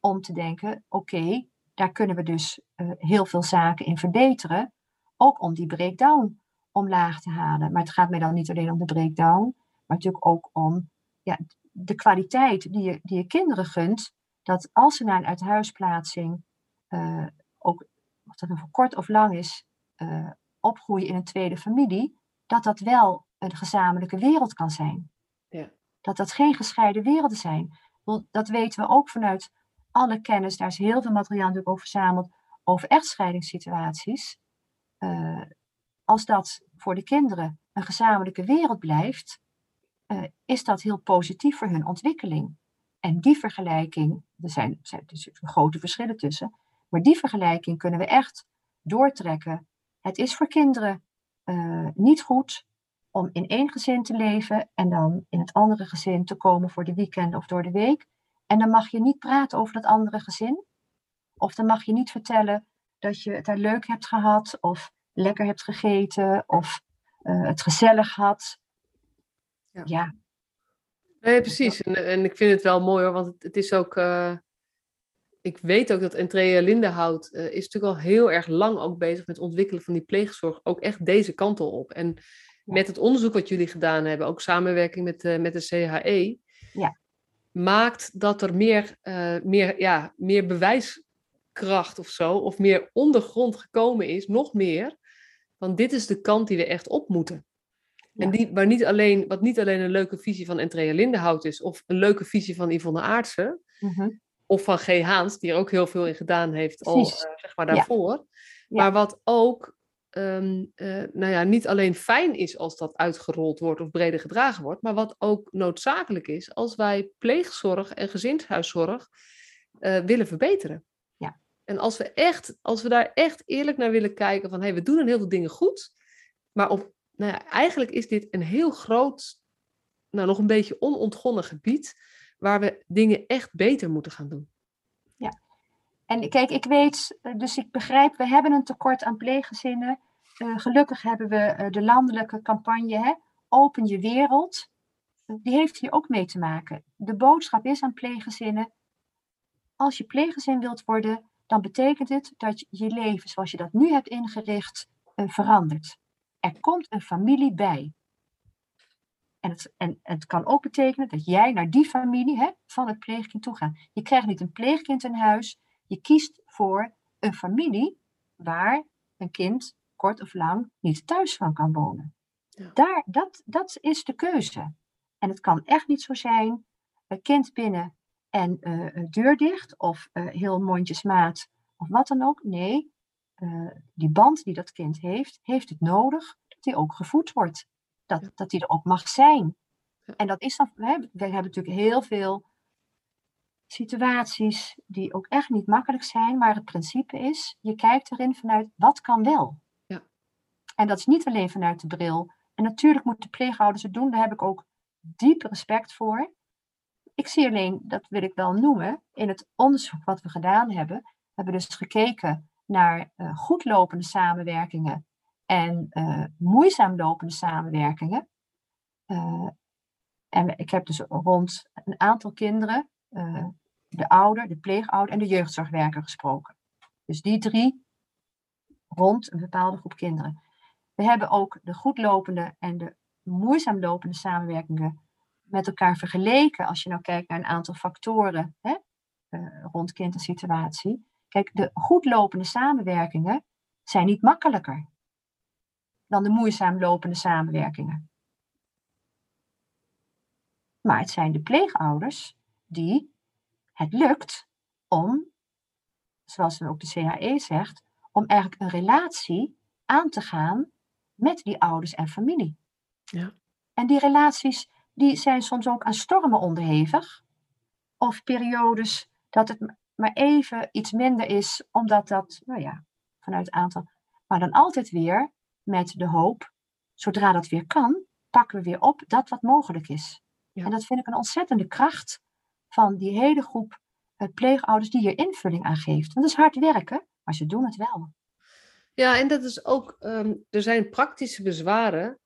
om te denken, oké, daar kunnen we dus heel veel zaken in verbeteren, ook om die breakdown omlaag te halen. Maar het gaat mij dan niet alleen om de breakdown, maar natuurlijk ook om ja, de kwaliteit die je, die je kinderen gunt, dat als ze naar een uithuisplaatsing ook of dat nou voor kort of lang is, uh, opgroeien in een tweede familie, dat dat wel een gezamenlijke wereld kan zijn. Ja. Dat dat geen gescheiden werelden zijn. Dat weten we ook vanuit alle kennis, daar is heel veel materiaal natuurlijk over verzameld, over echtscheidingssituaties. Uh, als dat voor de kinderen een gezamenlijke wereld blijft, uh, is dat heel positief voor hun ontwikkeling. En die vergelijking, er zijn, er zijn dus grote verschillen tussen, maar die vergelijking kunnen we echt doortrekken. Het is voor kinderen uh, niet goed om in één gezin te leven en dan in het andere gezin te komen voor de weekend of door de week. En dan mag je niet praten over dat andere gezin. Of dan mag je niet vertellen dat je het daar leuk hebt gehad, of lekker hebt gegeten, of uh, het gezellig had. Ja. ja. Nee, precies. En, en, ik vind het wel mooi hoor, want het, het is ook. Uh, ik weet ook dat Entrea Lindenhout uh, is natuurlijk al heel erg lang ook bezig met het ontwikkelen van die pleegzorg. Ook echt deze kant op. En met het onderzoek wat jullie gedaan hebben, ook samenwerking met, uh, met de CHE, ja. maakt dat er meer, uh, meer, ja, meer bewijskracht of zo, of meer ondergrond gekomen is, nog meer. Want dit is de kant die we echt op moeten. Ja. En die, waar niet alleen, wat niet alleen een leuke visie van Entrea Lindenhout is, of een leuke visie van Yvonne Aartsen, mm -hmm of van G. Haans, die er ook heel veel in gedaan heeft, al uh, zeg maar daarvoor. Ja. Maar wat ook, um, uh, nou ja, niet alleen fijn is als dat uitgerold wordt of breder gedragen wordt, maar wat ook noodzakelijk is als wij pleegzorg en gezinshuiszorg uh, willen verbeteren. Ja. En als we, echt, als we daar echt eerlijk naar willen kijken van, hé, hey, we doen een heel veel dingen goed, maar op, nou ja, eigenlijk is dit een heel groot, nou nog een beetje onontgonnen gebied, waar we dingen echt beter moeten gaan doen. Ja, en kijk, ik weet, eh, dus ik begrijp, we hebben een tekort aan pleeggezinnen. Uh, gelukkig hebben we uh, de landelijke campagne hè, Open je wereld. die heeft hier ook mee te maken. De boodschap is aan pleeggezinnen, als je pleeggezin wilt worden, dan betekent het dat je leven zoals je dat nu hebt ingericht verandert. Er komt een familie bij. En het, en het kan ook betekenen dat jij naar die familie hè, van het pleegkind toe gaat. Je krijgt niet een pleegkind in huis. Je kiest voor een familie waar een kind kort of lang niet thuis van kan wonen. Ja. Daar, dat, dat is de keuze. En het kan echt niet zo zijn, een kind binnen en uh, deur dicht of uh, heel mondjesmaat of wat dan ook. Nee, uh, die band die dat kind heeft, heeft het nodig dat die ook gevoed wordt. Dat, die er ook mag zijn. En dat is dan, we hebben, we hebben natuurlijk heel veel situaties die ook echt niet makkelijk zijn, maar het principe is, je kijkt erin vanuit wat kan wel. Ja. En dat is niet alleen vanuit de bril. En natuurlijk moeten pleegouders het doen, daar heb ik ook diep respect voor. Ik zie alleen, dat wil ik wel noemen, in het onderzoek wat we gedaan hebben, hebben we dus gekeken naar uh, goed lopende samenwerkingen en uh, moeizaam lopende samenwerkingen. Uh, en ik heb dus rond een aantal kinderen, de ouder, de pleegouder en de jeugdzorgwerker gesproken. Dus die drie rond een bepaalde groep kinderen. We hebben ook de goed lopende en de moeizaam lopende samenwerkingen met elkaar vergeleken. Als je nou kijkt naar een aantal factoren hè, rond kind en situatie. Kijk, de goed lopende samenwerkingen zijn niet makkelijker dan de moeizaam lopende samenwerkingen. Maar het zijn de pleegouders die het lukt om, zoals ook de CHE zegt, om eigenlijk een relatie aan te gaan met die ouders en familie. Ja. En die relaties die zijn soms ook aan stormen onderhevig. Of periodes dat het maar even iets minder is, omdat dat, nou ja, vanuit het aantal. Maar dan altijd weer met de hoop, zodra dat weer kan, pakken we weer op dat wat mogelijk is. Ja. En dat vind ik een ontzettende kracht van die hele groep uh, pleegouders die hier invulling aan geeft. Want het is hard werken, maar ze doen het wel. Ja, en dat is ook, um, er zijn praktische bezwaren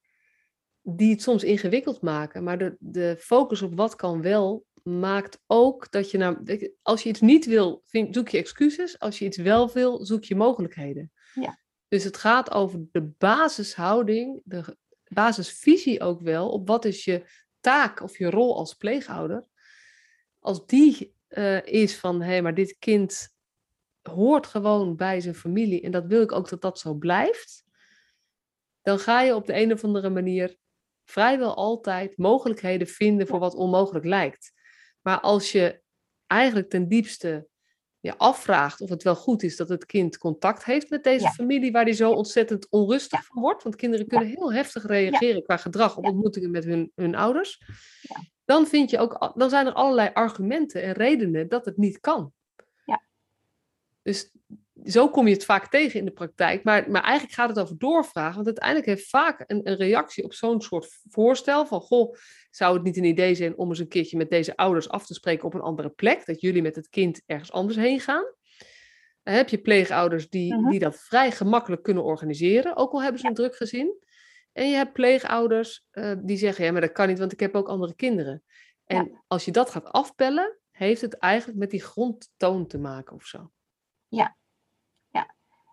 die het soms ingewikkeld maken. Maar de, de focus op wat kan wel maakt ook dat je, nou, als je iets niet wil, vind, zoek je excuses. Als je iets wel wil, zoek je mogelijkheden. Ja. Dus het gaat over de basishouding, de basisvisie ook wel, op wat is je taak of je rol als pleegouder. Als die uh, is van, hé, hey, maar dit kind hoort gewoon bij zijn familie en dat wil ik ook dat dat zo blijft, dan ga je op de een of andere manier vrijwel altijd mogelijkheden vinden voor wat onmogelijk lijkt. Maar als je eigenlijk ten diepste je afvraagt of het wel goed is dat het kind contact heeft met deze Ja. familie, waar die zo ontzettend onrustig van wordt, want kinderen kunnen heel heftig reageren qua gedrag op ontmoetingen met hun, hun ouders, dan, vind je ook, dan zijn er allerlei argumenten en redenen dat het niet kan. Ja. Dus zo kom je het vaak tegen in de praktijk. Maar, maar eigenlijk gaat het over doorvragen. Want uiteindelijk heeft vaak een, een reactie op zo'n soort voorstel van... Goh, zou het niet een idee zijn om eens een keertje met deze ouders af te spreken op een andere plek? Dat jullie met het kind ergens anders heen gaan? Dan heb je pleegouders die, Mhm. die dat vrij gemakkelijk kunnen organiseren. Ook al hebben ze een druk gezin. En je hebt pleegouders eh, die zeggen... Ja, maar dat kan niet, want ik heb ook andere kinderen. En als je dat gaat afpellen... heeft het eigenlijk met die grondtoon te maken of zo.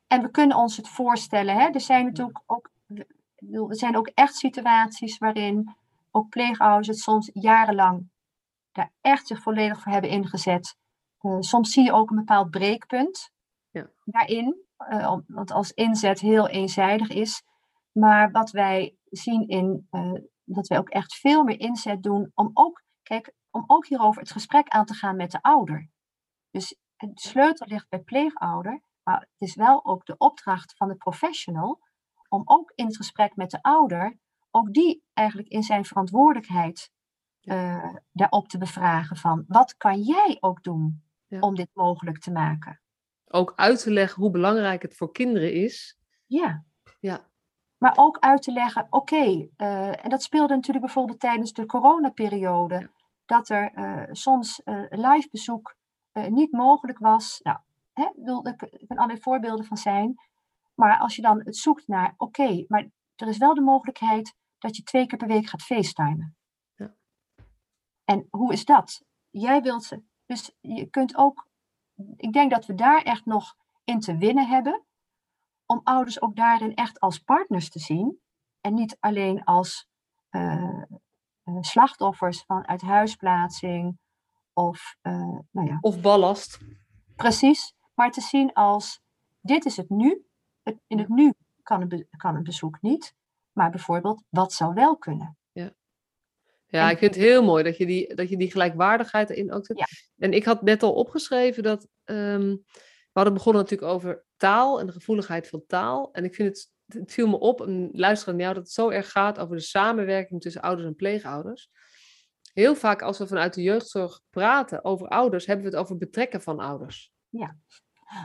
En we kunnen ons het voorstellen. Hè? Er zijn natuurlijk ook, er zijn ook echt situaties waarin ook pleegouders het soms jarenlang daar echt zich volledig voor hebben ingezet. Eh, soms zie je ook een bepaald breekpunt Ja. daarin, om- want als inzet heel eenzijdig is. Maar wat wij zien in eh, dat wij ook echt veel meer inzet doen om ook, kijk, om ook hierover het gesprek aan te gaan met de ouder. Dus de sleutel ligt bij pleegouder, maar het is wel ook de opdracht van de professional om ook in het gesprek met de ouder, ook die eigenlijk in zijn verantwoordelijkheid eh, daarop te bevragen van wat kan jij ook doen Ja. om dit mogelijk te maken? Ook uit te leggen hoe belangrijk het voor kinderen is. Ja. Ja. Maar ook uit te leggen, oké, eh, en dat speelde natuurlijk bijvoorbeeld tijdens de coronaperiode, Ja. dat er eh, soms live bezoek niet mogelijk was. Nou, hè, ik bedoel, er er kunnen allerlei voorbeelden van zijn. Maar als je dan het zoekt naar, oké, maar er is wel de mogelijkheid dat je twee keer per week gaat facetimen. Ja. En hoe is dat? Jij wilt ze. Dus je kunt ook, ik denk dat we daar echt nog in te winnen hebben om ouders ook daarin echt als partners te zien. En niet alleen als eh, eh, slachtoffers van uithuisplaatsing of, eh, nou ja, Of ballast. precies. Maar te zien als, dit is het nu. Het, in het nu kan een, be- kan een bezoek niet. Maar bijvoorbeeld, wat zou wel kunnen? Ja, ik vind het heel mooi dat je die, dat je die gelijkwaardigheid erin ook zet. Ja. En ik had net al opgeschreven dat. ehm, we hadden begonnen natuurlijk over taal en de gevoeligheid van taal. En ik vind het, het viel me op, en luisteren naar jou, dat het zo erg gaat over de samenwerking tussen ouders en pleegouders. Heel vaak als we vanuit de jeugdzorg praten over ouders, hebben we het over betrekken van ouders. Ja.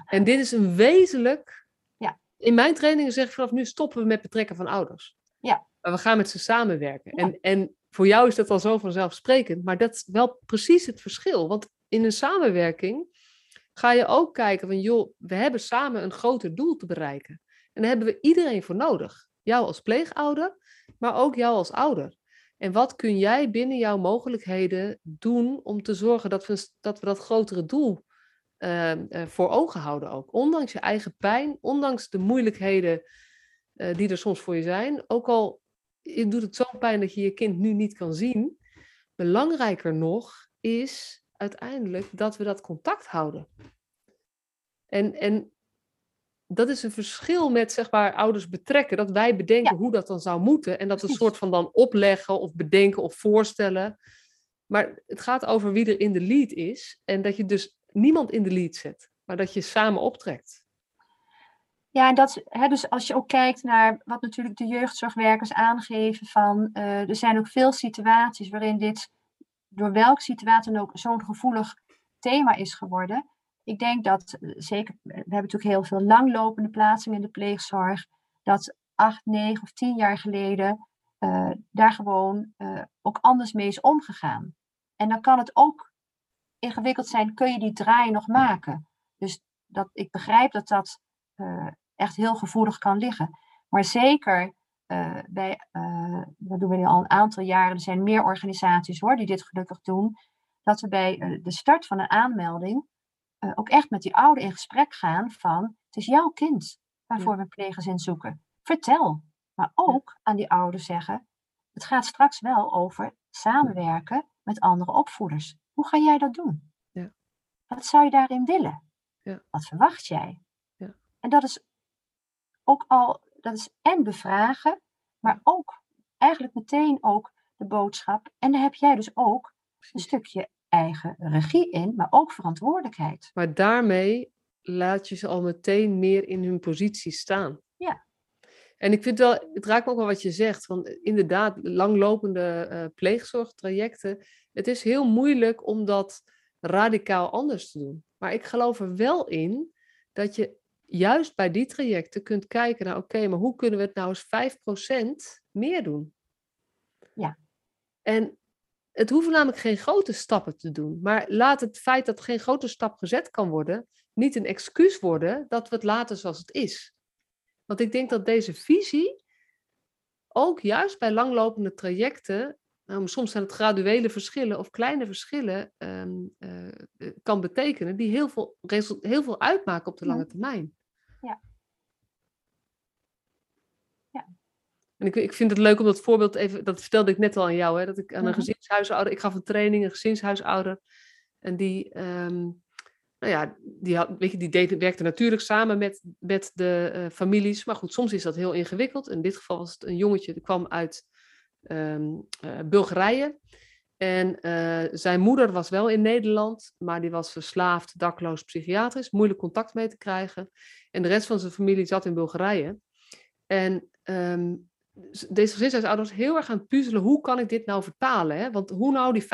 En dit is een wezenlijk. Ja. In mijn trainingen zeg ik vanaf nu stoppen we met betrekken van ouders. Ja. Maar we gaan met ze samenwerken. Ja. En, en voor jou is dat al zo vanzelfsprekend, maar dat is wel precies het verschil. Want in een samenwerking ga je ook kijken van, joh, we hebben samen een groter doel te bereiken. En daar hebben we iedereen voor nodig. Jou als pleegouder, maar ook jou als ouder. En wat kun jij binnen jouw mogelijkheden doen om te zorgen dat we dat, we dat grotere doel eh, eh, voor ogen houden ook? Ondanks je eigen pijn, ondanks de moeilijkheden eh, die er soms voor je zijn. Ook al doet het zo pijn dat je je kind nu niet kan zien. Belangrijker nog is uiteindelijk dat we dat contact houden. En, en dat is een verschil met zeg maar ouders betrekken. Dat wij bedenken Ja. hoe dat dan zou moeten. En dat een soort van dan opleggen of bedenken of voorstellen. Maar het gaat over wie er in de lead is. En dat je dus niemand in de lead zet. Maar dat je samen optrekt. Ja, en dat, hè, dus als je ook kijkt naar wat natuurlijk de jeugdzorgwerkers aangeven van, eh, er zijn ook veel situaties waarin dit, door welke situatie dan ook, zo'n gevoelig thema is geworden. Ik denk dat, eh, zeker, we hebben natuurlijk heel veel langlopende plaatsingen in de pleegzorg, dat acht, negen of tien jaar geleden eh, daar gewoon ook anders mee is omgegaan. En dan kan het ook ingewikkeld zijn, kun je die draai nog maken? Dus dat, ik begrijp dat dat eh, echt heel gevoelig kan liggen. Maar zeker eh, bij, eh, dat doen we nu al een aantal jaren, er zijn meer organisaties hoor, die dit gelukkig doen, dat we bij de start van een aanmelding ook echt met die ouder in gesprek gaan van, het is jouw kind waarvoor we een pleeggezin zoeken. Vertel, maar ook aan die ouder zeggen, het gaat straks wel over samenwerken met andere opvoeders. Hoe ga jij dat doen? Ja. Wat zou je daarin willen? Ja. Wat verwacht jij? Ja. En dat is ook al, dat is en bevragen, maar ook eigenlijk meteen ook de boodschap. En daar heb jij dus ook een stukje eigen regie in, maar ook verantwoordelijkheid. Maar daarmee laat je ze al meteen meer in hun positie staan. En ik vind wel, het raakt me ook wel wat je zegt, want inderdaad, langlopende eh, pleegzorgtrajecten, het is heel moeilijk om dat radicaal anders te doen. Maar ik geloof er wel in dat je juist bij die trajecten kunt kijken naar, oké, maar hoe kunnen we het nou eens 5% meer doen? Ja. En het hoeven namelijk geen grote stappen te doen. Maar laat het feit dat geen grote stap gezet kan worden, niet een excuus worden dat we het laten zoals het is. Want ik denk dat deze visie ook juist bij langlopende trajecten, nou, soms zijn het graduele verschillen of kleine verschillen, ehm, eh, eh, kan betekenen die heel veel, heel veel uitmaken op de lange termijn. Ja. Ja. En ik, ik vind het leuk om dat voorbeeld even, dat vertelde ik net al aan jou, hè, dat ik aan een Mhm. gezinshuisouder, ik gaf een training, een gezinshuisouder, en die, ehm, nou ja, die, had, weet je, die werkte natuurlijk samen met, met de eh, families. Maar goed, soms is dat heel ingewikkeld. In dit geval was het een jongetje, die kwam uit ehm, eh, Bulgarije. En eh, zijn moeder was wel in Nederland, maar die was verslaafd, dakloos, psychiatrisch. Moeilijk contact mee te krijgen. En de rest van zijn familie zat in Bulgarije. En ehm, D66 ouders heel erg aan het puzzelen, hoe kan ik dit nou vertalen? Hè? Want hoe nou die 5%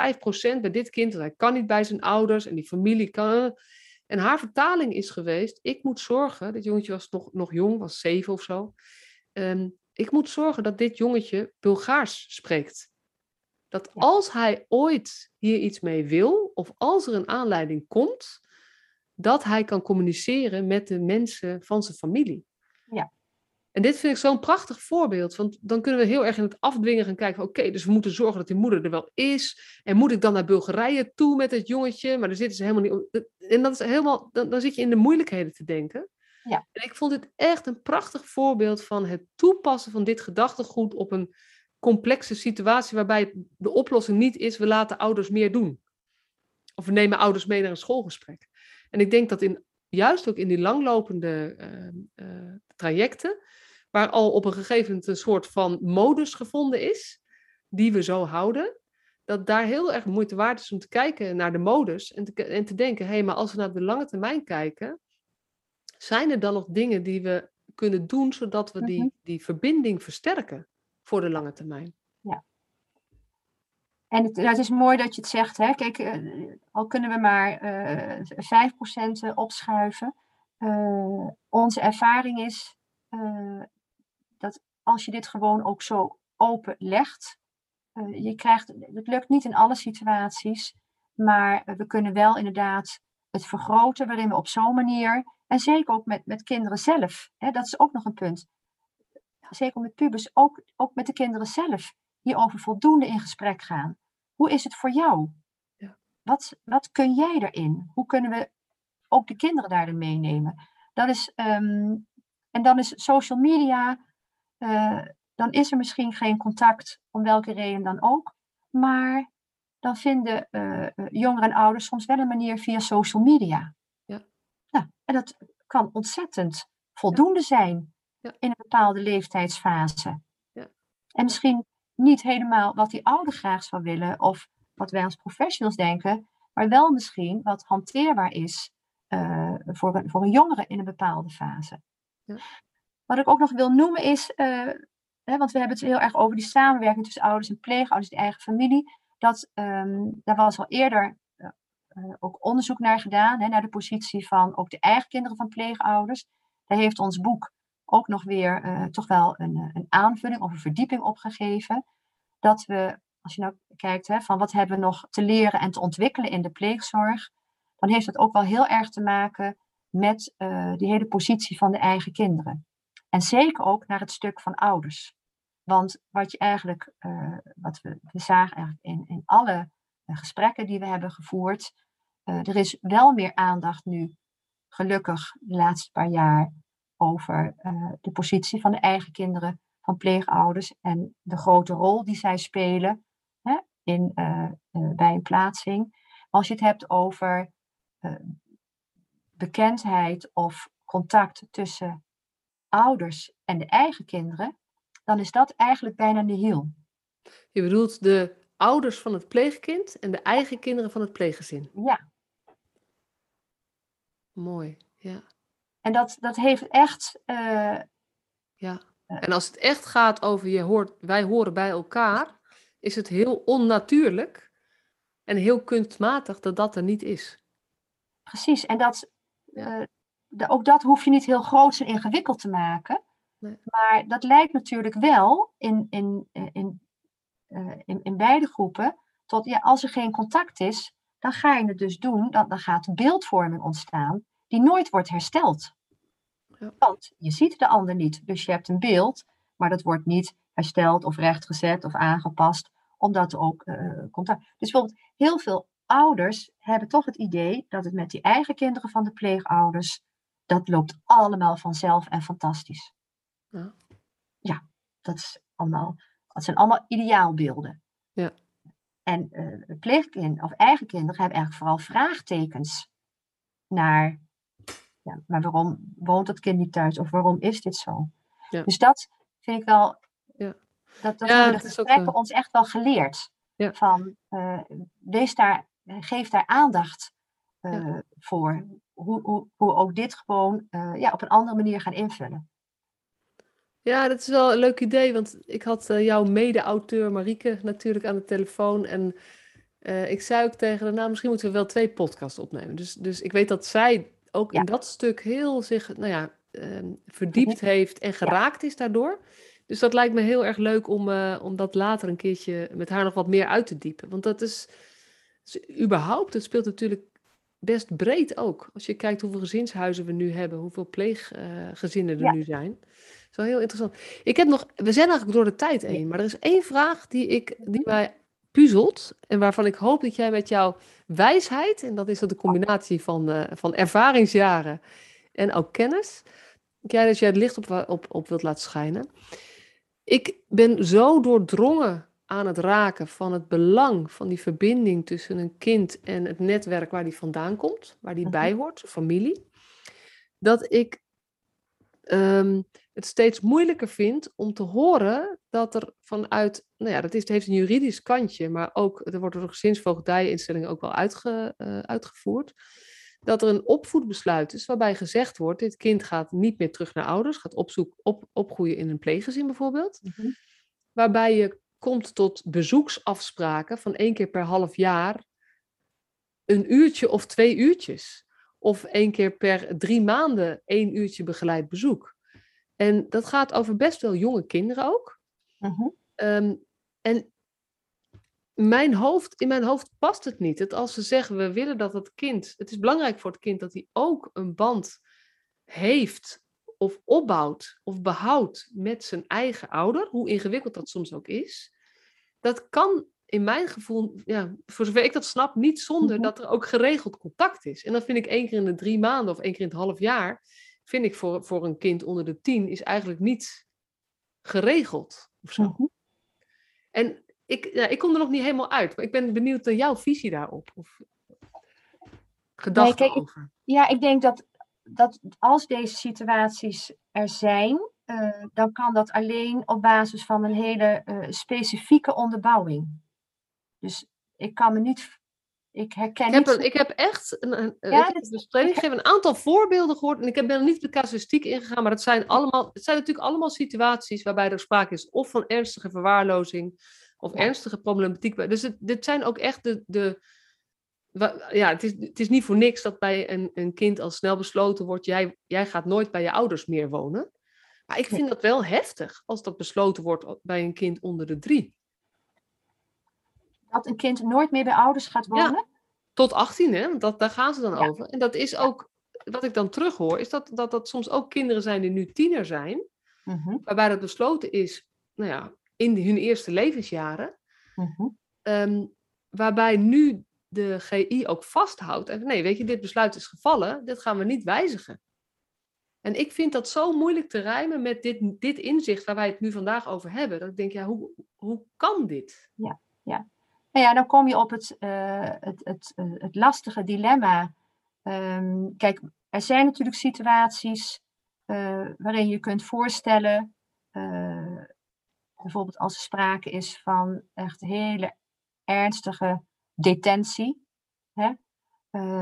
bij dit kind, hij kan niet bij zijn ouders en die familie kan... Eh, eh. En haar vertaling is geweest, ik moet zorgen, dit jongetje was nog, nog jong, was zeven of zo. Ehm, ik moet zorgen dat dit jongetje Bulgaars spreekt. Dat als hij ooit hier iets mee wil, of als er een aanleiding komt, dat hij kan communiceren met de mensen van zijn familie. En dit vind ik zo'n prachtig voorbeeld, want dan kunnen we heel erg in het afdwingen gaan kijken. Oké, dus we moeten zorgen dat die moeder er wel is. En moet ik dan naar Bulgarije toe met het jongetje? Maar daar zitten ze helemaal niet. op. En dat is helemaal, dan, dan zit je in de moeilijkheden te denken. Ja. En ik vond dit echt een prachtig voorbeeld van het toepassen van dit gedachtegoed op een complexe situatie waarbij de oplossing niet is, we laten ouders meer doen. Of we nemen ouders mee naar een schoolgesprek. En ik denk dat in, juist ook in die langlopende eh, eh, trajecten, waar al op een gegeven moment een soort van modus gevonden is, die we zo houden, dat daar heel erg moeite waard is om te kijken naar de modus en te, en te denken, hé, hey, maar als we naar de lange termijn kijken, zijn er dan nog dingen die we kunnen doen zodat we die, mhm. die verbinding versterken voor de lange termijn? Ja. En het, het is mooi dat je het zegt, hè? Kijk, uh, al kunnen we maar uh, 5% opschuiven. Uh, onze ervaring is dat als je dit gewoon ook zo open legt, uh, je krijgt, het lukt niet in alle situaties, maar we kunnen wel inderdaad het vergroten waarin we op zo'n manier, en zeker ook met, met kinderen zelf, hè, dat is ook nog een punt. Zeker met pubers, ook, ook met de kinderen zelf, hierover voldoende in gesprek gaan. Hoe is het voor jou? Ja. Wat, wat kun jij erin? Hoe kunnen we ook de kinderen daarin meenemen? Dat is, um, en dan is social media uh, dan is er misschien geen contact, om welke reden dan ook. Maar dan vinden uh, jongeren en ouders soms wel een manier via social media. Ja. Nou, en dat kan ontzettend voldoende zijn ja. in een bepaalde leeftijdsfase. Ja. En misschien niet helemaal wat die ouder graag zou willen, of wat wij als professionals denken, maar wel misschien wat hanteerbaar is uh, voor, een, voor een jongere in een bepaalde fase. Ja. Wat ik ook nog wil noemen is, uh, hè, want we hebben het heel erg over die samenwerking tussen ouders en pleegouders, die eigen familie. Dat, um, daar was al eerder uh, ook onderzoek naar gedaan, hè, naar de positie van ook de eigen kinderen van pleegouders. Daar heeft ons boek ook nog weer toch wel een, een aanvulling of een verdieping opgegeven. Dat we, als je nou kijkt hè, van wat hebben we nog te leren en te ontwikkelen in de pleegzorg, dan heeft dat ook wel heel erg te maken met die hele positie van de eigen kinderen. En zeker ook naar het stuk van ouders. Want wat je eigenlijk, uh, wat we, zagen eigenlijk in, in alle uh, gesprekken die we hebben gevoerd, uh, er is wel meer aandacht nu, gelukkig de laatste paar jaar, over de positie van de eigen kinderen, van pleegouders en de grote rol die zij spelen hè, in, bij een plaatsing. Als je het hebt over bekendheid of contact tussen ouders en de eigen kinderen, dan is dat eigenlijk bijna nihil. Je bedoelt de ouders van het pleegkind en de eigen kinderen van het pleeggezin? Ja. Mooi, ja. En dat, dat heeft echt. Uh, ja. En als het echt gaat over je hoort, wij horen bij elkaar, is het heel onnatuurlijk en heel kunstmatig dat dat er niet is. Precies, en dat, ja. uh, ook dat hoef je niet heel groot en ingewikkeld te maken. Nee. Maar dat lijkt natuurlijk wel in, in, in, uh, in, in, beide groepen tot, ja, als er geen contact is, dan ga je het dus doen, dan, dan gaat beeldvorming ontstaan die nooit wordt hersteld. Ja. Want je ziet de ander niet, dus je hebt een beeld, maar dat wordt niet hersteld of rechtgezet of aangepast, omdat er ook uh, contact. Dus bijvoorbeeld heel veel ouders hebben toch het idee dat het met die eigen kinderen van de pleegouders dat loopt allemaal vanzelf en fantastisch. Ja, ja dat, is allemaal, dat zijn allemaal ideaalbeelden. Ja. En uh, pleegkind of eigen kinderen hebben eigenlijk vooral vraagtekens naar, ja, maar waarom woont dat kind niet thuis of waarom is dit zo? Ja. Dus dat vind ik wel, ja. dat, dat ja, hebben de gesprekken ons echt wel geleerd. Ja. Van, uh, wees daar, geef daar aandacht uh, voor hoe, hoe, hoe ook dit gewoon uh, ja, op een andere manier gaan invullen. Ja, dat is wel een leuk idee, want ik had uh, jouw mede-auteur Marieke natuurlijk aan de telefoon. En uh, ik zei ook tegen haar, nou misschien moeten we wel twee podcasts opnemen. Dus, dus ik weet dat zij ook ja. in dat stuk heel zich nou ja, ehm, verdiept heeft en geraakt ja. is daardoor. Dus dat lijkt me heel erg leuk om, om dat later een keertje met haar nog wat meer uit te diepen. Want dat is, is überhaupt, het speelt natuurlijk best breed ook. Als je kijkt hoeveel gezinshuizen we nu hebben, hoeveel pleeggezinnen er nu zijn. Dat is wel heel interessant. Ik heb nog, we zijn eigenlijk door de tijd heen, maar er is één vraag die, ik, die mij puzzelt en waarvan ik hoop dat jij met jouw wijsheid, en dat is dat de combinatie van, uh, van ervaringsjaren en ook kennis, jij, dat jij het licht op, op, op wilt laten schijnen. Ik ben zo doordrongen aan het raken van het belang van die verbinding tussen een kind en het netwerk waar die vandaan komt, waar die bij mhm. hoort, familie, dat ik um, het steeds moeilijker vind om te horen dat er vanuit, nou ja, dat is, heeft een juridisch kantje, maar ook, er wordt door gezinsvoogdijeninstellingen ook wel uitge, uh, uitgevoerd, dat er een opvoedbesluit is waarbij gezegd wordt, dit kind gaat niet meer terug naar ouders, gaat opzoek, op, opgroeien in een pleeggezin bijvoorbeeld, mhm. waarbij je komt tot bezoeksafspraken van één keer per half jaar, een uurtje of twee uurtjes. Of één keer per drie maanden één uurtje begeleid bezoek. En dat gaat over best wel jonge kinderen ook. Mhm. Ehm, en mijn hoofd, in mijn hoofd past het niet. Het als ze zeggen, we willen dat het kind, het is belangrijk voor het kind dat hij ook een band heeft of opbouwt of behoudt met zijn eigen ouder, hoe ingewikkeld dat soms ook is. Dat kan in mijn gevoel, ja, voor zover ik dat snap, niet zonder mhm. dat er ook geregeld contact is. En dat vind ik één keer in de drie maanden of één keer in het half jaar, vind ik voor, voor een kind onder de tien, is eigenlijk niet geregeld of zo. Mhm. En ik, ja, ik kom er nog niet helemaal uit, maar ik ben benieuwd naar jouw visie daarop. Of gedachten over. ja, ik denk dat, dat als deze situaties er zijn, uh, dan kan dat alleen op basis van een hele uh, specifieke onderbouwing. Dus ik kan me niet. Ik herken ik heb, een, ik heb echt een, een, ja, ik, dus, ik heb een aantal voorbeelden gehoord. En ik ben er niet de casuïstiek ingegaan, maar het zijn, allemaal, het zijn natuurlijk allemaal situaties waarbij er sprake is of van ernstige verwaarlozing of ernstige problematiek. Dus het, dit zijn ook echt de. de ja, het is, het is niet voor niks dat bij een, een kind al snel besloten wordt: jij, jij gaat nooit bij je ouders meer wonen. Maar ik vind dat wel heftig als dat besloten wordt bij een kind onder de drie dat een kind nooit meer bij ouders gaat wonen? Ja, tot 18, hè? Dat, daar gaan ze dan over. En dat is ook, wat ik dan terughoor, is dat, dat dat soms ook kinderen zijn die nu tiener zijn, mhm. waarbij dat besloten is, nou ja, in hun eerste levensjaren, mhm. ehm, waarbij nu de GI ook vasthoudt. En nee, weet je, dit besluit is gevallen, dit gaan we niet wijzigen. En ik vind dat zo moeilijk te rijmen met dit, dit inzicht waar wij het nu vandaag over hebben. Dat ik denk, ja, hoe, hoe kan dit? Ja, ja. Nou ja, dan kom je op het, uh, het, het, eh, het lastige dilemma. Um, kijk, er zijn natuurlijk situaties uh, waarin je kunt voorstellen, bijvoorbeeld als er sprake is van echt hele ernstige detentie, hè?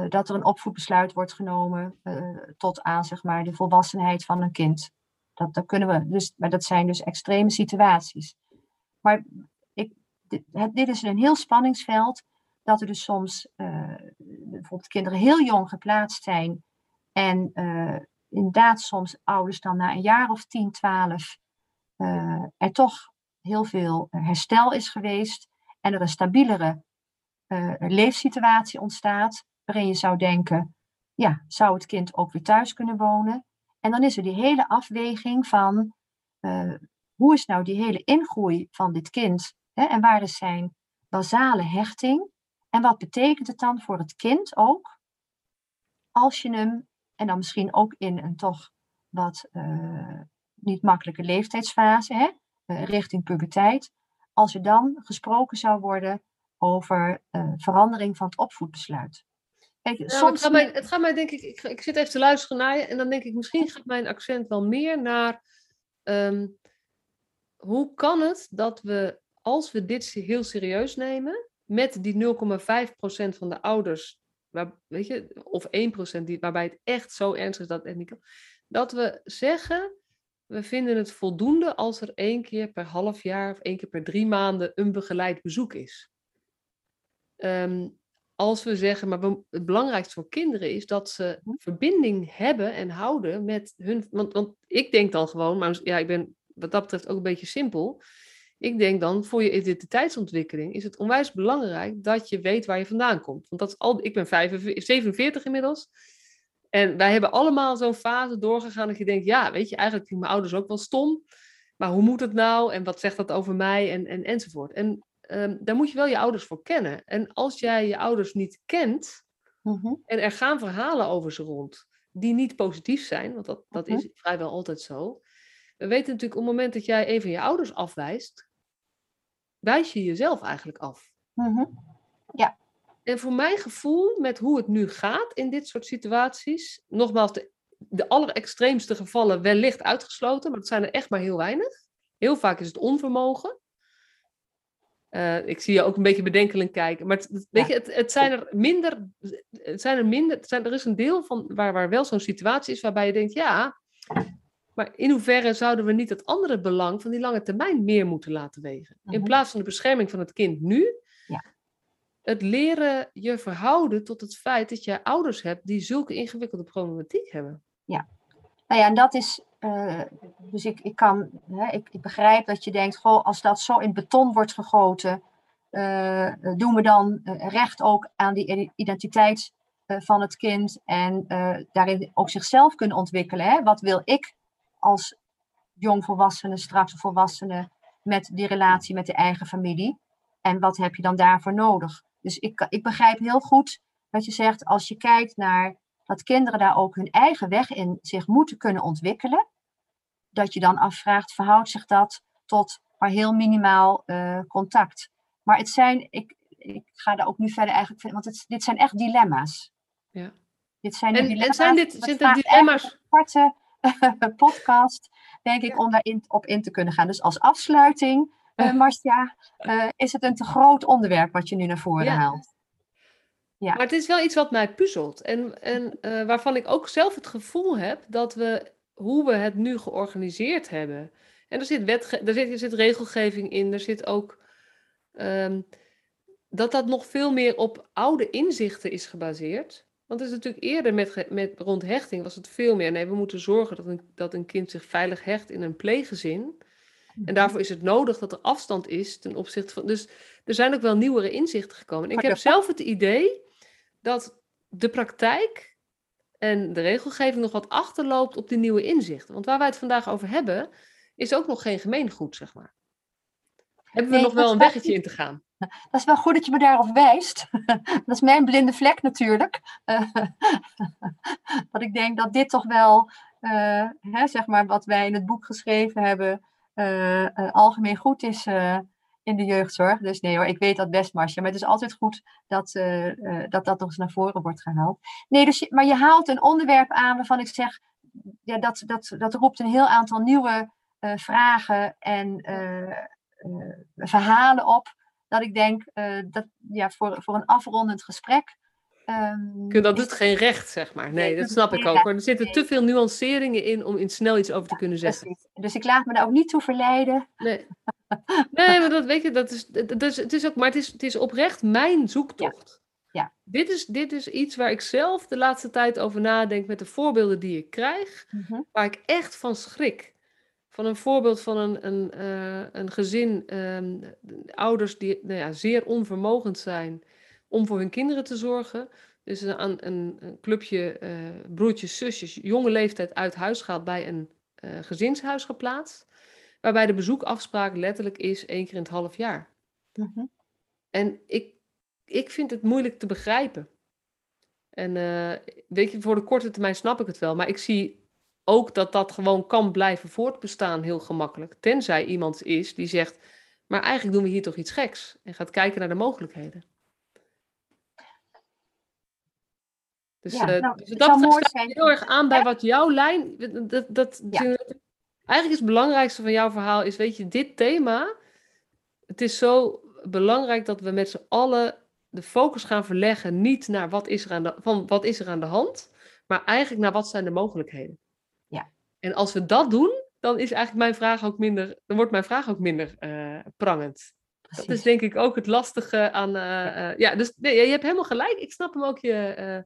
dat er een opvoedbesluit wordt genomen tot aan zeg maar, de volwassenheid van een kind. Dat, dat kunnen we, dus, maar dat zijn dus extreme situaties. Maar dit, dit is een heel spanningsveld. Dat er dus soms uh, bijvoorbeeld kinderen heel jong geplaatst zijn. En inderdaad soms ouders dan na een jaar of 10, 12 uh, er toch heel veel herstel is geweest. En er een stabielere leefsituatie ontstaat. Waarin je zou denken, ja, zou het kind ook weer thuis kunnen wonen? En dan is er die hele afweging van hoe is nou die hele ingroei van dit kind Hè, en waar is zijn basale hechting? En wat betekent het dan voor het kind ook als je hem, en dan misschien ook in een toch wat uh, niet makkelijke leeftijdsfase, hè, richting puberteit, als er dan gesproken zou worden over uh, verandering van het opvoedbesluit. Kijk, soms... het, gaat mij, het gaat mij denk ik, ik, ik, zit even te luisteren naar je en dan denk ik misschien gaat mijn accent wel meer naar um, hoe kan het dat we als we dit heel serieus nemen, met die 0,5% van de ouders, waar, weet je, of 1% die, waarbij het echt zo ernstig is dat het niet kan, dat we zeggen, we vinden het voldoende als er één keer per half jaar of één keer per drie maanden een begeleid bezoek is. Ehm, als we zeggen, maar het belangrijkste voor kinderen is dat ze hm. verbinding hebben en houden met hun. Want, want ik denk dan gewoon, maar ja, ik ben wat dat betreft ook een beetje simpel. Ik denk dan, voor je identiteitsontwikkeling is het onwijs belangrijk dat je weet waar je vandaan komt. Want dat is al, ik ben 45, 47 inmiddels. En wij hebben allemaal zo'n fase doorgegaan dat je denkt, ja, weet je, eigenlijk ik mijn ouders ook wel stom. Maar hoe moet het nou? En wat zegt dat over mij? En, en, enzovoort. En um, daar moet je wel je ouders voor kennen. En als jij je ouders niet kent, mhm. en er gaan verhalen over ze rond, die niet positief zijn, want dat, dat mhm. is vrijwel altijd zo. We weten natuurlijk op het moment dat jij een van je ouders afwijst, wijs je jezelf eigenlijk af. Mhm. Ja. En voor mijn gevoel, met hoe het nu gaat in dit soort situaties, nogmaals, de, de allerextreemste gevallen wellicht uitgesloten, maar dat zijn er echt maar heel weinig. Heel vaak is het onvermogen. Eh, ik zie je ook een beetje bedenkelend kijken. Maar het, weet je, het, het, zijn er minder. Het zijn er minder. Het zijn, er is een deel van waar, waar wel zo'n situatie is waarbij je denkt: ja, maar in hoeverre zouden we niet het andere belang van die lange termijn meer moeten laten wegen? In Mhm. plaats van de bescherming van het kind nu, Ja. het leren je verhouden tot het feit dat je ouders hebt die zulke ingewikkelde problematiek hebben. Nou ja, en dat is. Eh, dus ik, ik kan. Hè, ik, ik begrijp dat je denkt: goh, als dat zo in beton wordt gegoten. eh, doen we dan eh, recht ook aan die identiteit van het kind. En daarin ook zichzelf kunnen ontwikkelen. Hè? Wat wil ik als jongvolwassene, straks volwassene. met die relatie met de eigen familie? En wat heb je dan daarvoor nodig? Dus ik, ik begrijp heel goed wat je zegt. Als je kijkt naar dat kinderen daar ook hun eigen weg in zich moeten kunnen ontwikkelen. Dat je dan afvraagt, verhoudt zich dat tot maar heel minimaal eh, contact? Maar het zijn, ik, ik ga daar ook nu verder eigenlijk, want het, dit zijn echt dilemma's. Ja. Dit zijn de En, en dilemma's. zijn dit, Het zijn dit dilemma's? een aparte podcast, denk ik, om daarin op in te kunnen gaan. Dus als afsluiting, eh Marcia, eh, is het een te groot onderwerp wat je nu naar voren Ja. haalt. Ja. Maar het is wel iets wat mij puzzelt. En, en waarvan ik ook zelf het gevoel heb dat we, hoe we het nu georganiseerd hebben. En er zit, wetge er zit, er zit regelgeving in, er zit ook. ehm, dat dat nog veel meer op oude inzichten is gebaseerd. Want het is natuurlijk eerder met, met rond hechting was het veel meer. Nee, we moeten zorgen dat een, dat een kind zich veilig hecht in een pleeggezin. En daarvoor is het nodig dat er afstand is ten opzichte van. Dus er zijn ook wel nieuwere inzichten gekomen. En ik heb zelf het idee dat de praktijk en de regelgeving nog wat achterloopt op die nieuwe inzichten. Want waar wij het vandaag over hebben, is ook nog geen gemeengoed, zeg maar. Hebben we Nee, nog wel een weggetje in te gaan? Dat is wel goed dat je me daarop wijst. dat is mijn blinde vlek natuurlijk. Want ik denk dat dit toch wel, eh, hè, zeg maar, wat wij in het boek geschreven hebben, eh, eh, algemeen goed is in de jeugdzorg. Dus nee hoor, ik weet dat best, Marcia. Maar het is altijd goed dat eh, eh, dat, dat nog eens naar voren wordt gehaald. Nee, dus je, maar je haalt een onderwerp aan waarvan ik zeg, ja, dat, dat, dat roept een heel aantal nieuwe eh, vragen en verhalen op dat ik denk dat ja, voor, voor een afrondend gesprek. Kun- Dat doet geen recht, zeg maar. Nee, Nee, dat snap ik ook. hoor. Er zitten te veel nuanceringen in om in snel iets over te kunnen zeggen. precies. Dus ik laat me daar ook niet toe verleiden. Nee. Nee, maar dat weet je, dat is, dat is, het is ook, maar het is, het is oprecht mijn zoektocht. Ja. Dit, is, dit is iets waar ik zelf de laatste tijd over nadenk met de voorbeelden die ik krijg, Mhm. waar ik echt van schrik. Van een voorbeeld van een, een, eh, een gezin, ehm, ouders die nou ja, zeer onvermogend zijn om voor hun kinderen te zorgen. Dus een, een, een clubje eh, broertjes, zusjes, jonge leeftijd uit huis gehaald, bij een eh, gezinshuis geplaatst. Waarbij de bezoekafspraak letterlijk is één keer in het half jaar. Mhm. En ik, ik vind het moeilijk te begrijpen. En eh, weet je, voor de korte termijn snap ik het wel. Maar ik zie ook dat dat gewoon kan blijven voortbestaan heel gemakkelijk. Tenzij iemand is die zegt, maar eigenlijk doen we hier toch iets geks. En gaat kijken naar de mogelijkheden. Dus, Ja, eh, nou, dus dat mooi sluit zijn. heel erg aan bij wat jouw lijn... Dat, dat, Ja. Eigenlijk is het belangrijkste van jouw verhaal, is weet je, dit thema... Het is zo belangrijk dat we met z'n allen de focus gaan verleggen... niet naar wat is er aan de, van wat is er aan de hand... maar eigenlijk naar wat zijn de mogelijkheden. Ja. En als we dat doen, dan is eigenlijk mijn vraag ook minder... dan wordt mijn vraag ook minder eh, prangend. Dat is denk ik ook het lastige aan. eh, eh, ja, dus nee, je hebt helemaal gelijk. Ik snap hem ook je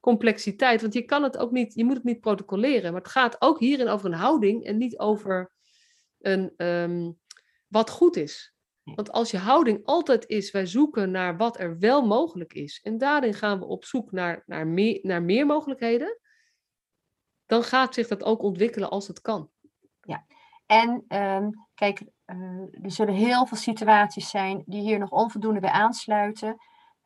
complexiteit. Want je kan het ook niet, je moet het niet protocoleren. Maar het gaat ook hierin over een houding en niet over een, ehm, wat goed is. Want als je houding altijd is, wij zoeken naar wat er wel mogelijk is. En daarin gaan we op zoek naar, naar, meer, naar meer mogelijkheden. Dan gaat zich dat ook ontwikkelen als het kan. En ehm, kijk, eh, er zullen heel veel situaties zijn die hier nog onvoldoende bij aansluiten.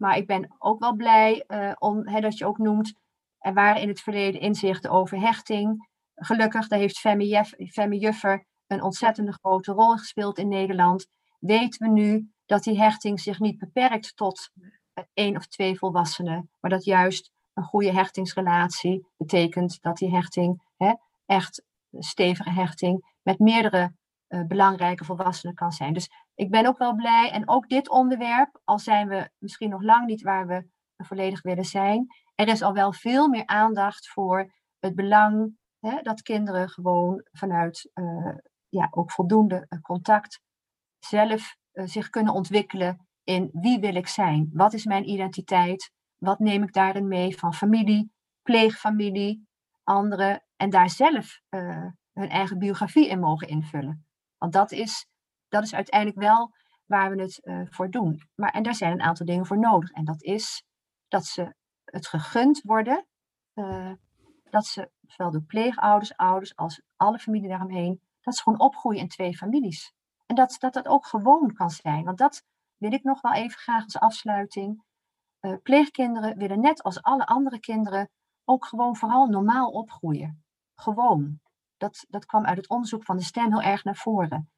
Maar ik ben ook wel blij eh, om, hè, dat je ook noemt, er waren in het verleden inzichten over hechting. Gelukkig, daar heeft Femi Juffer een ontzettende grote rol gespeeld in Nederland. Weten we nu dat die hechting zich niet beperkt tot eh, één of twee volwassenen, maar dat juist een goede hechtingsrelatie betekent dat die hechting hè, echt stevige hechting met meerdere uh, belangrijke volwassenen kan zijn. Dus ik ben ook wel blij. En ook dit onderwerp, al zijn we misschien nog lang niet waar we volledig willen zijn, er is al wel veel meer aandacht voor het belang hè, dat kinderen gewoon vanuit uh, ja, ook voldoende uh, contact zelf zich kunnen ontwikkelen in wie wil ik zijn? Wat is mijn identiteit? Wat neem ik daarin mee van familie, pleegfamilie, anderen en daar zelf hun eigen biografie in mogen invullen. Want dat is, dat is uiteindelijk wel waar we het uh, voor doen. Maar, en daar zijn een aantal dingen voor nodig. En dat is dat ze het gegund worden, uh, dat ze, zowel de pleegouders, ouders als alle familie daaromheen, dat ze gewoon opgroeien in twee families. En dat, dat dat ook gewoon kan zijn. Want dat wil ik nog wel even graag als afsluiting. Uh, pleegkinderen willen net als alle andere kinderen ook gewoon vooral normaal opgroeien. Gewoon dat, dat kwam uit het onderzoek van de stem heel erg naar voren.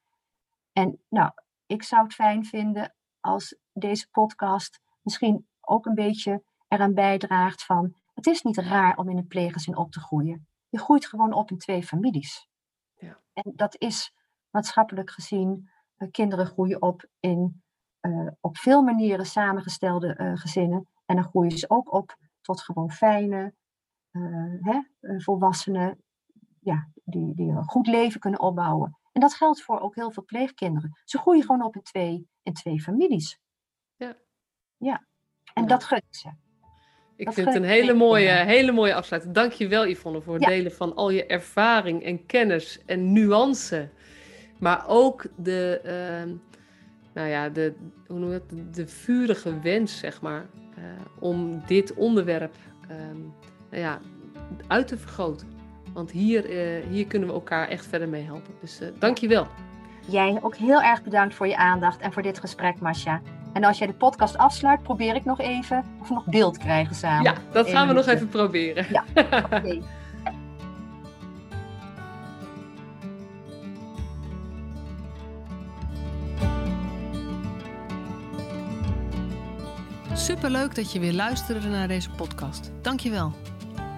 En nou, ik zou het fijn vinden als deze podcast misschien ook een beetje eraan bijdraagt van het is niet raar om in een pleeggezin op te groeien. Je groeit gewoon op in twee families. Ja. En dat is maatschappelijk gezien, uh, kinderen groeien op in uh, op veel manieren samengestelde uh, gezinnen. En dan groeien ze ook op tot gewoon fijne, hè, volwassenen ja, die, die een goed leven kunnen opbouwen. En dat geldt voor ook heel veel pleegkinderen. Ze groeien gewoon op in twee, in twee families. Ja. Ja. En dat gun ik ze. Ik vind het een hele mooie, hele mooie afsluiting. Dank je wel, Yvonne, voor het delen van al je ervaring en kennis en nuance. Maar ook de, uh, nou ja, de, hoe noem je het, de vurige wens, zeg maar, uh, om dit onderwerp uh, nou ja, uit te vergroten. Want hier, uh, hier kunnen we elkaar echt verder mee helpen. Dus uh, dank je wel. Jij ook heel erg bedankt voor je aandacht en voor dit gesprek, Masha. En als jij de podcast afsluit, probeer ik nog even of we nog beeld krijgen samen. Ja, dat gaan we nog even proberen. Ja, oké. Okay. Superleuk dat je weer luisterde naar deze podcast. Dank je wel.